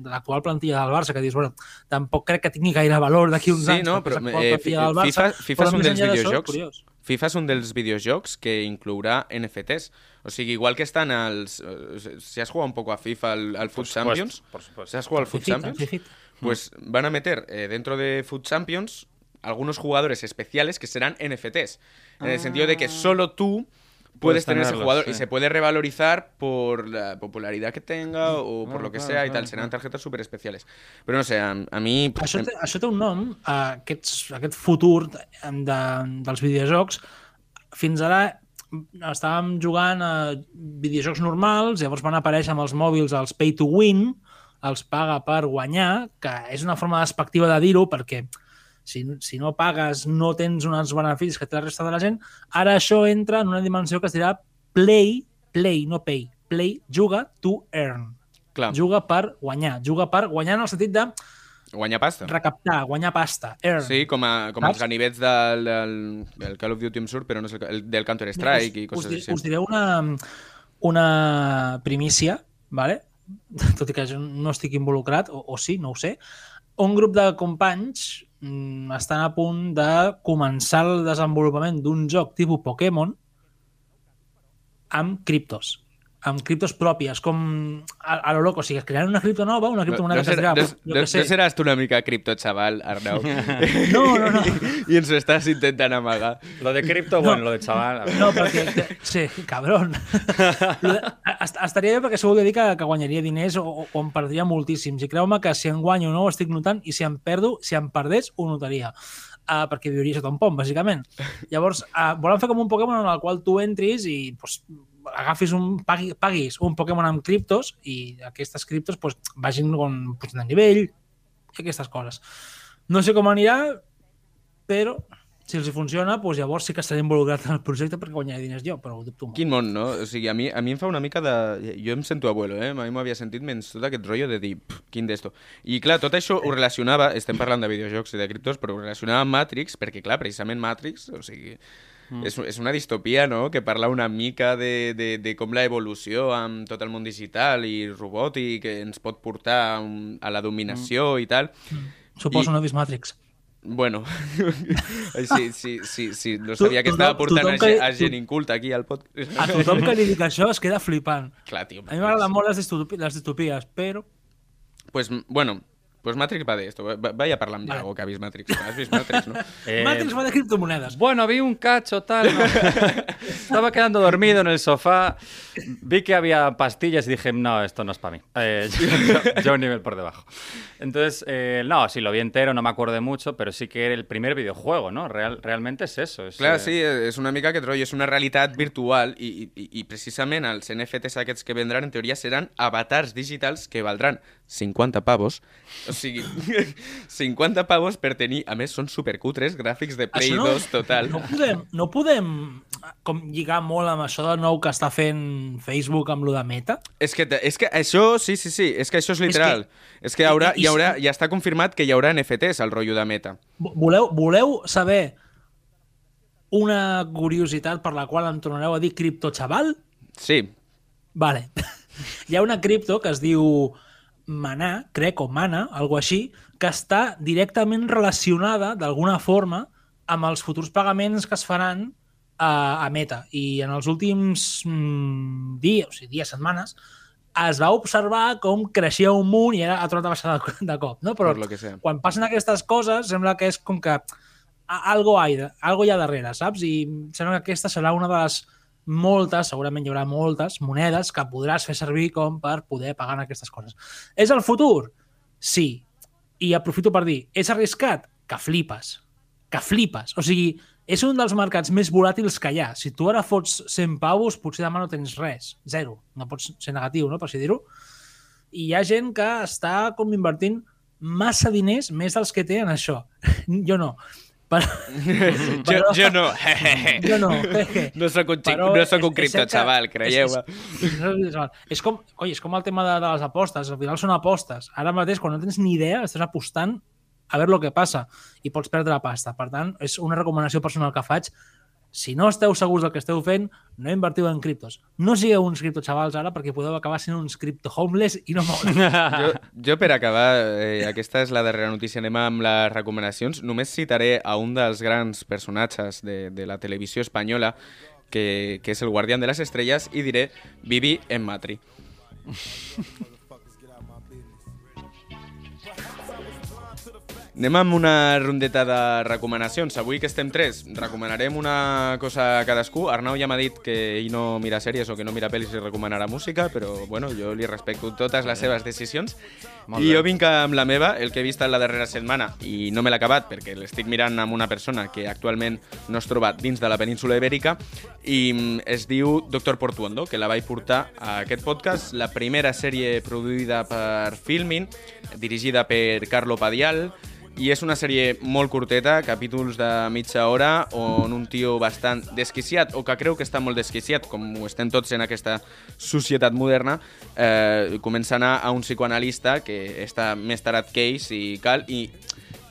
de l'actual plantilla del Barça, que dius, bueno, tampoc crec que tingui gaire valor d'aquí uns
Sí,
anys,
no,
perquè
però eh,
Barça,
FIFA, FIFA és un dels videojocs
curiós.
FIFA és un dels videojocs que inclourà NFTs. O sigui, igual que estan els... eh, Si has jugat un poco a FIFA, al, al Foot
supuesto,
Champions,
por supuesto.
si has jugado al
Fifita,
Champions, pues van a meter eh, dentro de Foot Champions algunos jugadores especiales que serán NFTs. En el sentido de que solo tú puedes,
Puedes
tener ese jugador
sí.
y se puede revalorizar por la popularidad que tenga o por lo que
claro,
sea y
claro,
tal. Serán
claro.
tarjetas súper especiales. Pero no sé, a, a mí...
Això té, això té un nom, aquests, aquest futur de, de, dels videojocs. Fins ara estàvem jugant a videojocs normals, llavors van aparèixer amb els mòbils els pay to win, els paga per guanyar, que és una forma despectiva de dir-ho perquè si, si no pagues no tens uns beneficis que té la resta de la gent. Ara això entra en una dimensió que es dirà play, play, no pay, play, juga to earn.
Clar,
Juga per guanyar, juga per guanyar en el sentit de
guanyar pasta.
recaptar, guanyar pasta, earn.
Sí, com, a, com
Saps?
els ganivets del, del, del Call of Duty em surt, però no és el, el del Counter-Strike i
us,
coses
us,
així.
Us diré una, una primícia, vale? [LAUGHS] tot i que jo no estic involucrat, o, o sí, no ho sé. Un grup de companys mm, estan a punt de començar el desenvolupament d'un joc tipus Pokémon amb criptos. Amb criptos pròpies, com a, a lo loco. O sigui, es crearan una cripto nova, una criptomoneda
no,
que es
serà-
dirà...
no,
jo
no, no seràs tu una mica cripto, xaval, Arnau? [LAUGHS]
No, no, no.
I ens ho estàs intentant amagar.
Lo de cripto, bueno, lo de ver.
No, perquè... Sí, de- est- Estaria bé perquè això volia dir que, que guanyaria diners o, o- o em perdria moltíssims. I creu-me que si en guanyo no ho estic notant i si em perdo, si em perdés, ho notaria. Uh, perquè viuria sota un pont, bàsicament. Llavors, uh, volen fer com un Pokémon en el qual tu entris i pues, agafis un, pagui, paguis un Pokémon amb criptos i aquestes criptos pues, vagin con, pues, de nivell i aquestes coses. No sé com anirà, però si els funciona, doncs llavors sí que estaré involucrat en el projecte perquè guanyaré diners jo, però ho dubto molt.
Quin món, no? O sigui, a mi, a mi em fa una mica de... Jo em sento abuelo, eh? Mai m'ho havia sentit menys tot aquest rotllo de dir, "Pff, quin d'esto. I clar, tot això ho relacionava, estem parlant de videojocs i de criptos, però ho relacionava amb Matrix, perquè clar, precisament Matrix, o sigui, mm. és, és una distopia, no?, que parla una mica de, de, de com la evolució amb tot el món digital i robòtic ens pot portar a, un, a la dominació mm. i tal.
Suposo
I-
no vist Matrix.
Bueno, [LAUGHS] sí, sí, sí, sí, no sabia que estava portant a,
que-
a gent inculta aquí al podcast.
A tothom que li dic això es queda flipant.
Clar, tio.
A mi m'agraden molt les distopi- les distopies, però...
Pues, bueno, pues Matrix va de esto. Va- Vaya amb
Vale.
Iago, que ha vist Matrix. Has vist Matrix, no?
Eh, [LAUGHS]
Matrix va de criptomonedes.
Bueno, vi un cacho, tal. ¿no? [LAUGHS] Estaba quedando dormido en el sofá. Vi que había pastillas y dije, no, esto no es para mí. Eh, yo, yo un nivel por debajo. Entonces, eh, no, sí, lo vi entero, no me acuerdo de mucho, pero sí que era el primer videojuego, ¿no? Real, realmente es eso. Es,
Clar,
eh,
sí, és una mica aquest rotllo, és una realitat virtual i, i, i precisament els NFTs aquests que vendran, en teoria, seran avatars digitals que valdran 50 pavos. O sigui, [LAUGHS] 50 pavos per tenir... A més, són supercutres, gràfics de Play
Això
2 total.
No podem, no podem com lligar molt amb això del nou que està fent Facebook amb lo de Meta?
És que, és que això, sí, sí, sí, és que això és literal. És que, hi haurà, hi haurà, ja està confirmat que hi haurà NFTs al rotllo de meta.
Vo- Voleu, voleu saber una curiositat per la qual em tornareu a dir cripto xaval?
Sí,
Vale. [LAUGHS] Hi ha una cripto que es diu Mana, crec, o Mana, algo així, que està directament relacionada, d'alguna forma, amb els futurs pagaments que es faran a, a Meta. I en els últims mm, dies, o sigui, dies, setmanes, es va observar com creixia un munt i ara ha tornat a baixar de, de cop. No? Però quan passen aquestes coses, sembla que és com que algo, hay, algo hi ha darrere, saps? I sembla que aquesta serà una de les moltes, segurament hi haurà moltes monedes que podràs fer servir com per poder pagar en aquestes coses. És el futur? Sí. I aprofito per dir, és arriscat? Que flipes. Que flipes. O sigui, és un dels mercats més volàtils que hi ha. Si tu ara fots 100 pavos, potser demà no tens res. Zero. No pots ser negatiu, no?, per si dir-ho. I hi ha gent que està com invertint massa diners, més dels que té en això. [LAUGHS] Jo no. Però,
jo, jo no. [LAUGHS]
jo no.
No sóc un, xic,
Però
no sóc un cripto,
que-
xaval, creieu-me.
És, és, és, és, com, coi, és com el tema de, de les apostes. Al final són apostes. Ara mateix, quan no tens ni idea, estàs apostant a veure el que passa i pots perdre la pasta. Per tant, és una recomanació personal que faig. Si no esteu segurs del que esteu fent, no invertiu en criptos. No sigueu uns criptoxavals ara perquè podeu acabar sent uns cripto homeless i no moure. [LAUGHS]
Jo, jo per acabar, eh, aquesta és la darrera notícia, anem amb les recomanacions. Només citaré a un dels grans personatges de, de la televisió espanyola, que, que és el guardián de les estrelles, i diré Vivi en Matri. [LAUGHS] Anem amb una rondeta de recomanacions. Avui que estem tres, recomanarem una cosa a cadascú. Arnau ja m'ha dit que ell no mira sèries o que no mira pel·lis i recomanarà música, però bueno, jo li respecto totes les seves decisions.
Molt
I
bé.
jo vinc amb la meva, el que he vist en la darrera setmana, i no me l'he acabat perquè l'estic mirant amb una persona que actualment no es troba dins de la península ibèrica, i mm, es diu Doctor Portuondo, que la vaig portar a aquest podcast, la primera sèrie produïda per Filmin, dirigida per Carlo Padial, i és una sèrie molt curteta, capítols de mitja hora, on un tio bastant desquiciat, o que creu que està molt desquiciat, com ho estem tots en aquesta societat moderna, eh, comença a anar a un psicoanalista que està més tarat que ells i cal, i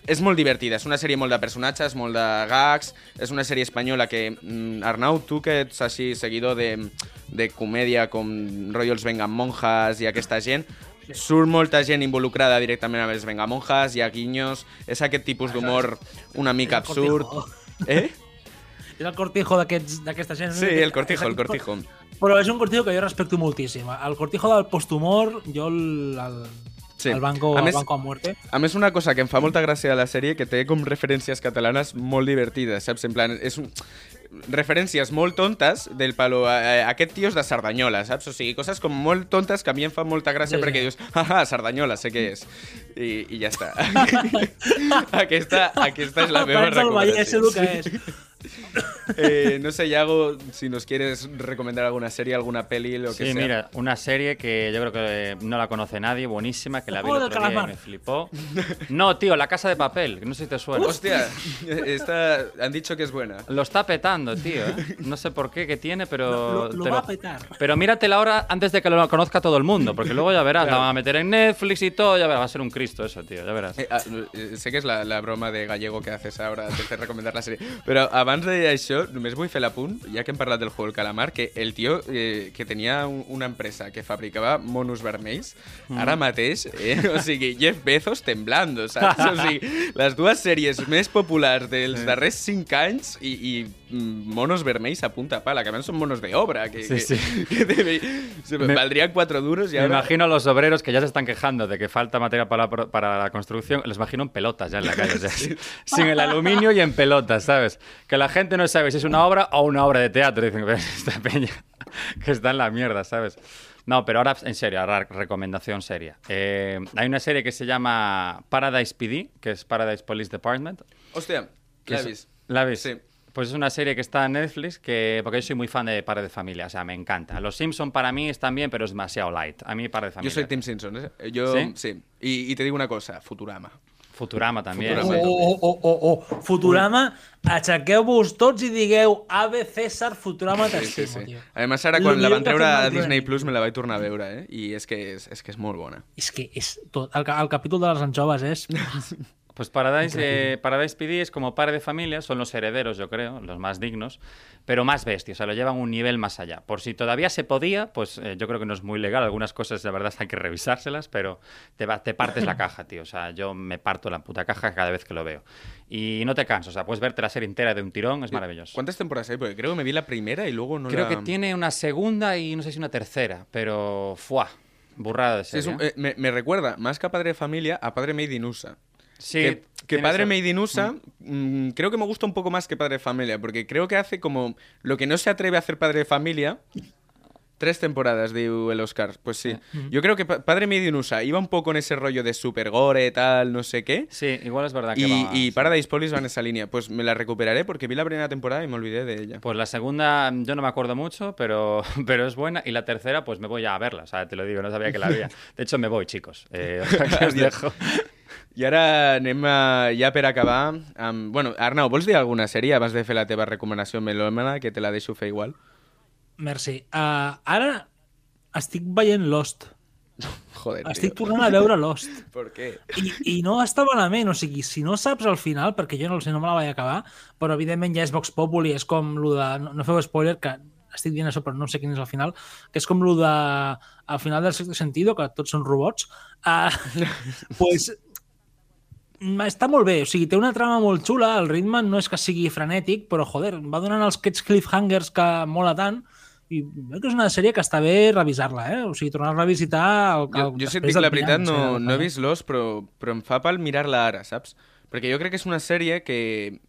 és molt divertida, és una sèrie molt de personatges, molt de gags, és una sèrie espanyola que, mm, Arnau, tu que ets així seguidor de, de comèdia com rotllo els Vengamonjas i aquesta gent, surt molta gent involucrada directament amb els Vengamonjas, hi ha guinyos, és aquest tipus d'humor una mica absurd. Eh?
És el cortijo d'aquesta [LAUGHS] gent.
Sí, el cortijo, el cortijo.
però és un cortijo que jo respecto moltíssim. El cortijo del posthumor, jo el, el,
Sí.
el banco,
A
el
més-
banco a muerte.
A més, una cosa que em fa molta gràcia de la sèrie que té com referències catalanes molt divertides, saps? En plan, és un... referències molt tontes del palo eh, aquest tio és de Cerdanyola, saps? O sigui, coses com molt tontes que a mi em fan molta gràcia
Sí,
perquè dius, ah, Cerdanyola, sé què és. I, i ja està. [LAUGHS] aquesta, aquesta és la meva
del Vallès, sé
recomanació.
el que és. [LAUGHS]
Eh, no sé, Iago, si nos quieres recomendar alguna serie, alguna peli, lo que
Sí,
sea.
mira, una serie que yo creo que no la conoce nadie, buenísima, que la vi el otro día y me flipó. No, tío, La Casa de Papel, que no sé si te suena.
Hostia, esta, han dicho que es buena.
Lo está petando, tío. ¿eh? No sé por qué, qué tiene, pero...
Lo, lo
te
va a petar.
Pero míratela ahora antes de que lo conozca todo el mundo, porque luego ya verás, la van a meter en Netflix y todo, ya verás, va a ser un Cristo eso, tío, ya verás.
Eh, ah, eh, sé que és la, la broma de gallego que haces ara de fer recomendar la sèrie, però abans d'això només vull fer l'apunt, ja que hem parlat del juego del calamar, que el tio eh, que tenia un, una empresa que fabricava monos vermells, ara mateix, eh, [LAUGHS] o sigui, Jeff Bezos temblando, saps? O sigui, les dues sèries més populars dels darrers 5 anys i, i mm, monos vermells a punta pala, que a més són monos de obra, que,
Sí,
que,
sí. [LAUGHS]
que se
Me-
valdrían 4 duros y
Me
ahora...
imagino a los obreros que ya se están quejando de que falta material para, la- para la construcción. Les imagino en pelotas ya en la calle. o sea, [LAUGHS] [LAUGHS] Sin el aluminio y en pelotas, ¿sabes? Que la gente no sabe si es una obra o una obra de teatro. Dicen que esta peña que está en la mierda, ¿sabes? No, pero ahora en serio, ahora recomendación seria. Eh, hay una serie que se llama Paradise PD, que es Paradise Police Department.
Hòstia,
que
l'he
es-
vist.
¿La ves?
Sí.
Pues es una serie que está en Netflix, que porque yo soy muy fan de Padre de Familia, o sea, me encanta. Los Simpson para mí están bien, pero es demasiado light. A mí Padre de Familia.
Yo soy Tim Simpson, ¿eh? Yo,
¿Sí?
sí. Y, y te digo una cosa, Futurama.
Futurama también.
Futurama.
sí.
Oh, oh, oh, oh, oh. Futurama, aixequeu-vos tots i digueu Ave César, Futurama
Sí, sí,
t'estimo,
sí.
tio.
Además, ara quan la van treure a Disney. Plus me la vaig tornar a veure, eh? I és que és, és, que és molt bona.
És que és tot. El, el capítol de les anxoves és... [LAUGHS]
Pues Paradise, eh, Paradise PD es como Padre de Familia, son los herederos, yo creo, los más dignos, pero más bestios, o sea, lo llevan un nivel más allá. Por si todavía se podía, pues eh, yo creo que no es muy legal, algunas cosas de verdad [LAUGHS] hay que revisárselas, pero te, va- te partes la [LAUGHS] caja, tío. O sea, yo me parto la puta caja cada vez que lo veo. Y no te cansas, o sea, puedes verte la serie entera de un tirón, es maravilloso.
¿Cuántas temporadas hay? Porque creo que me vi la primera y luego no
Creo
la...
que tiene una segunda y no sé si una tercera, pero ¡fuá! Burrada de
Sí,
serie.
es un-
eh,
me, me recuerda más que a Padre de Familia a Padre Made in USA.
Sí,
que, Padre
esa-
Made in USA mm, creo que me gusta un poco más que Padre de Familia, porque creo que hace como lo que no se atreve a hacer Padre de Familia. Tres temporadas de el Oscar, pues sí. Yo creo que Pa- Padre Made in USA iba un poco en ese rollo de super gore, tal, no sé qué.
Sí, igual es verdad que
Y,
va-
y
sí.
Paradise Police va en esa línea. Pues me la recuperaré porque vi la primera temporada y me olvidé de ella.
Pues la segunda yo no me acuerdo mucho, pero, [LAUGHS] pero es buena. Y la tercera, pues me voy ya a verla. O sea, te lo digo, no sabía que la había. [LAUGHS] De hecho, me voy, chicos. Eh, os dejo.
I ara anem a, ja per acabar amb... Bueno, Arnau, vols dir alguna sèrie abans de fer la teva recomanació melòmana, que te la deixo fer igual?
Merci. Uh, ara estic veient Lost. [LAUGHS]
Joder,
Estic
tio.
tornant a veure Lost. [LAUGHS]
Per què?
I, I no està malament, o sigui, si no saps al final, perquè jo no, sé, no me la vaig acabar, però evidentment ja és Vox Populi, és com lo de... No, no feu spoiler, que estic dient això, però no sé quin és el final, que és com lo de... Al final del sexto sentido, que tots són robots, uh, [LAUGHS] pues, està molt bé, o sigui, té una trama molt xula, el ritme no és que sigui frenètic, però, joder, va donant els aquests cliffhangers que mola tant, i veig que és una sèrie que està bé revisar-la, eh? O sigui, tornar a revisitar... El,
Jo,
el,
jo si et dic la veritat, no, no he vist Lost, però, però em fa pal mirar-la ara, saps? Perquè jo crec que és una sèrie que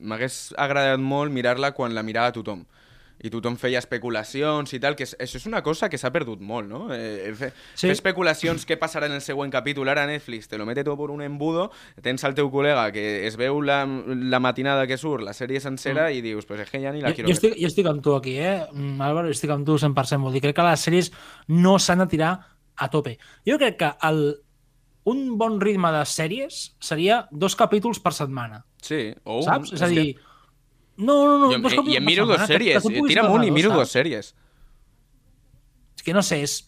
m'hagués agradat molt mirar-la quan la mirava tothom. I tothom feia especulacions i tal, que és, això és una cosa que s'ha perdut molt, no? Eh, fer,
Sí.
fer especulacions què passarà en el següent capítol, ara Netflix te lo mete tot per un embudo, tens al teu col·lega que es veu la, la matinada que surt, la sèrie sencera, i dius, pues es que ja ni la
Jo,
quiero
jo,
ver.
estic, jo estic amb tu aquí, eh? Mm, Álvaro, estic amb tu 100%. Vull dir, crec que les sèries no s'han de tirar a tope. Jo crec que el, un bon ritme de sèries seria dos capítols per setmana,
Sí, o un,
saps? És a
que-
dir... No, no, no,
I em
per
miro dos
tu puguis
tira'm un
veure
miro
dos,
sèries.
És que no sé, és...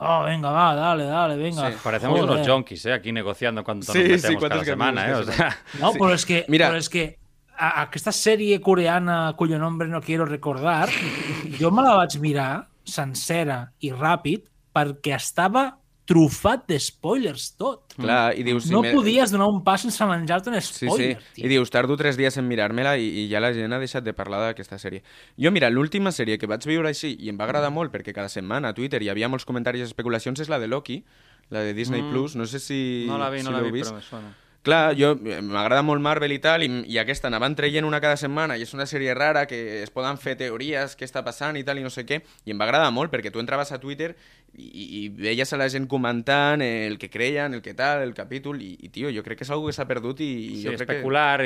Oh, venga, va, dale, dale, venga.
Sí,
Parecemos
Joder.
unos junkies, ¿eh? Aquí negociando cuánto
Sí,
nos
sí,
metemos
cuántos
cada semana, ¿eh? O
capítulos
sea,
No,
Sí.
però és que,
Mira.
però és que a, aquesta sèrie coreana cuyo nombre no quiero recordar, [LAUGHS] jo me la vaig mirar sencera i ràpid perquè estava trufat de spoilers tot.
Clar, i dius... si
No
me-
podies donar un pas sense menjar-te un
Sí,
spoiler,
sí. I dius, tardo tres dies en mirar-me-la i, i ja la gent ha deixat de parlar d'aquesta sèrie. Jo, mira, l'última sèrie que vaig viure així i em va agradar molt perquè cada setmana a Twitter hi havia molts comentaris i especulacions és la de Loki, la de Disney+.
Mm.
Plus. No sé si,
No la vi, no
si
la
l'heu
vi,
vist.
però me suena.
Clar, jo eh, m'agrada molt Marvel i tal, i, i aquesta anaven traient una cada setmana, i és una sèrie rara que es poden fer teories, què està passant i tal, i no sé què, i em va agradar molt, perquè tu entraves a Twitter i, i veies a la gent comentant el que creien, el que tal, el capítol, i, i tio, jo crec que és algo que s'ha perdut i, i
Sí,
jo crec
especular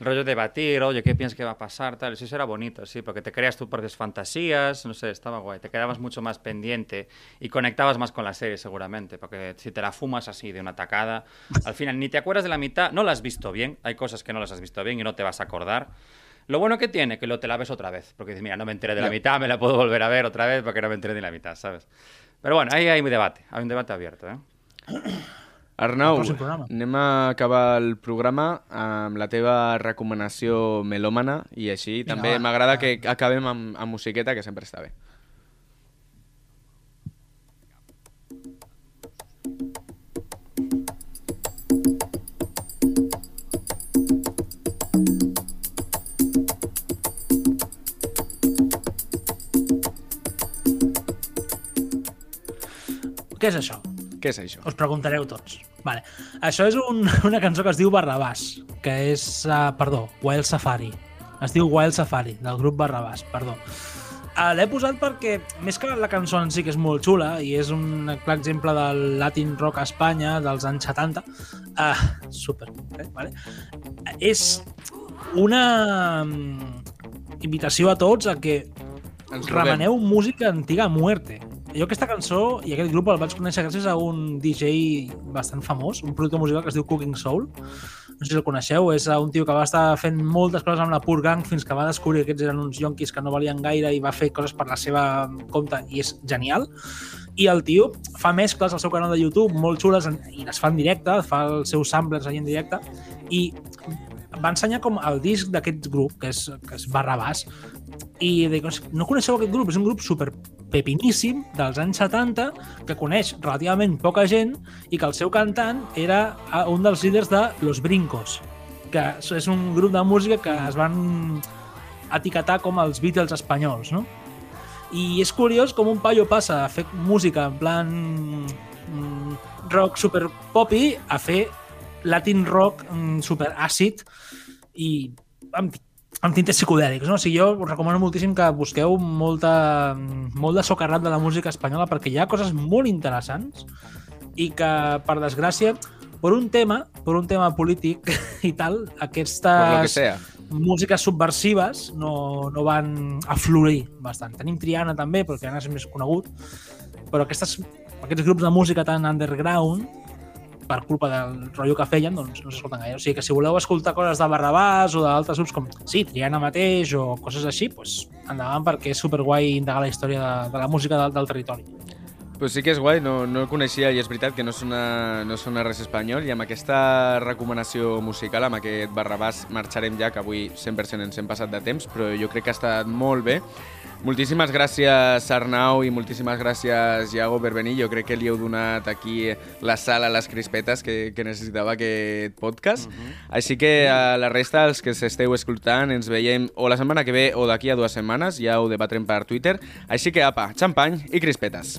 rollo de debatir, oye, ¿qué piensas que va a pasar? Tal, eso era bonito, sí, porque te creas tus propias fantasías, no sé, estaba guay, te quedabas mucho más pendiente y conectabas más con la serie seguramente, porque si te la fumas así de una tacada, al final ni te acuerdas de la mitad, no la has visto bien, hay cosas que no las has visto bien y no te vas a acordar. Lo bueno que tiene, que lo te la ves otra vez, porque dices, mira, no me enteré de la mitad, me la puedo volver a ver otra vez porque no me enteré de la mitad, ¿sabes? Pero bueno, ahí hay un debate, hay un debate abierto, ¿eh? [COUGHS]
Arnau, anem a acabar el programa amb la teva recomanació melòmana i així
Vinga,
també m'agrada que acabem amb, amb musiqueta, que sempre està bé.
Què és això?
Què és això?
Us preguntareu tots. Vale. Això és un, [LAUGHS] una cançó que es diu Barrabàs, que és, uh, perdó, Wild Safari. Es diu Wild Safari, del grup Barrabàs, perdó. Uh, L'he posat perquè, més que la cançó en si, que és molt xula, i és un clar exemple del Latin rock a Espanya dels anys 70, uh, super, eh, vale? és una mm, invitació a tots a que
Ens
remeneu música antiga a muerte. Jo aquesta cançó i aquest grup el vaig conèixer gràcies a un DJ bastant famós, un productor musical que es diu Cooking Soul. No sé si el coneixeu, és un tio que va estar fent moltes coses amb la Pur Gang fins que va descobrir que aquests eren uns yonquis que no valien gaire i va fer coses per la seva compte i és genial. I el tio fa mescles al seu canal de YouTube molt xules i les fa en directe, fa els seus samplers allà en directe i va ensenyar com el disc d'aquest grup, que és, que és Barrabàs, i dic, no coneixeu aquest grup? És un grup super pepiníssim dels anys 70 que coneix relativament poca gent i que el seu cantant era eh, un dels líders de Los Brincos, que és un grup de música que es van etiquetar com els Beatles espanyols, no? I és curiós com un paio passa a fer música en plan mm, rock super popi a fer latin rock mm, super àcid i amb, amb tintes psicodèlics, no? O sigui, jo us recomano moltíssim que busqueu molta, molt de socarrat de la música espanyola perquè hi ha coses molt interessants i que, per desgràcia, per un tema, per un tema polític [LAUGHS] i tal, aquestes músiques subversives no, no van aflorir bastant. Tenim Triana també, però Triana és més conegut, però aquestes, aquests grups de música tan underground per culpa del rotllo que feien, doncs no s'escolten gaire. O sigui que si voleu escoltar coses de Barrabàs o d'altres grups com, sí, Triana mateix o coses així, doncs endavant perquè és superguai indagar la història de, de la música del, del territori.
Pues sí que és guai, no, no el coneixia i és veritat que no sona, no sona res espanyol i amb aquesta recomanació musical, amb aquest Barrabàs, marxarem ja, que avui 100% ens hem passat de temps, però jo crec que ha estat molt bé. Moltíssimes gràcies, Arnau, i moltíssimes gràcies, Iago, per venir. Jo crec que li heu donat aquí la sala a les crispetes que, que necessitava aquest podcast. Així que a la resta, els que s'esteu escoltant, ens veiem o la setmana que ve o d'aquí a dues setmanes, ja ho debatrem per Twitter. Així que apa, xampany i crispetes.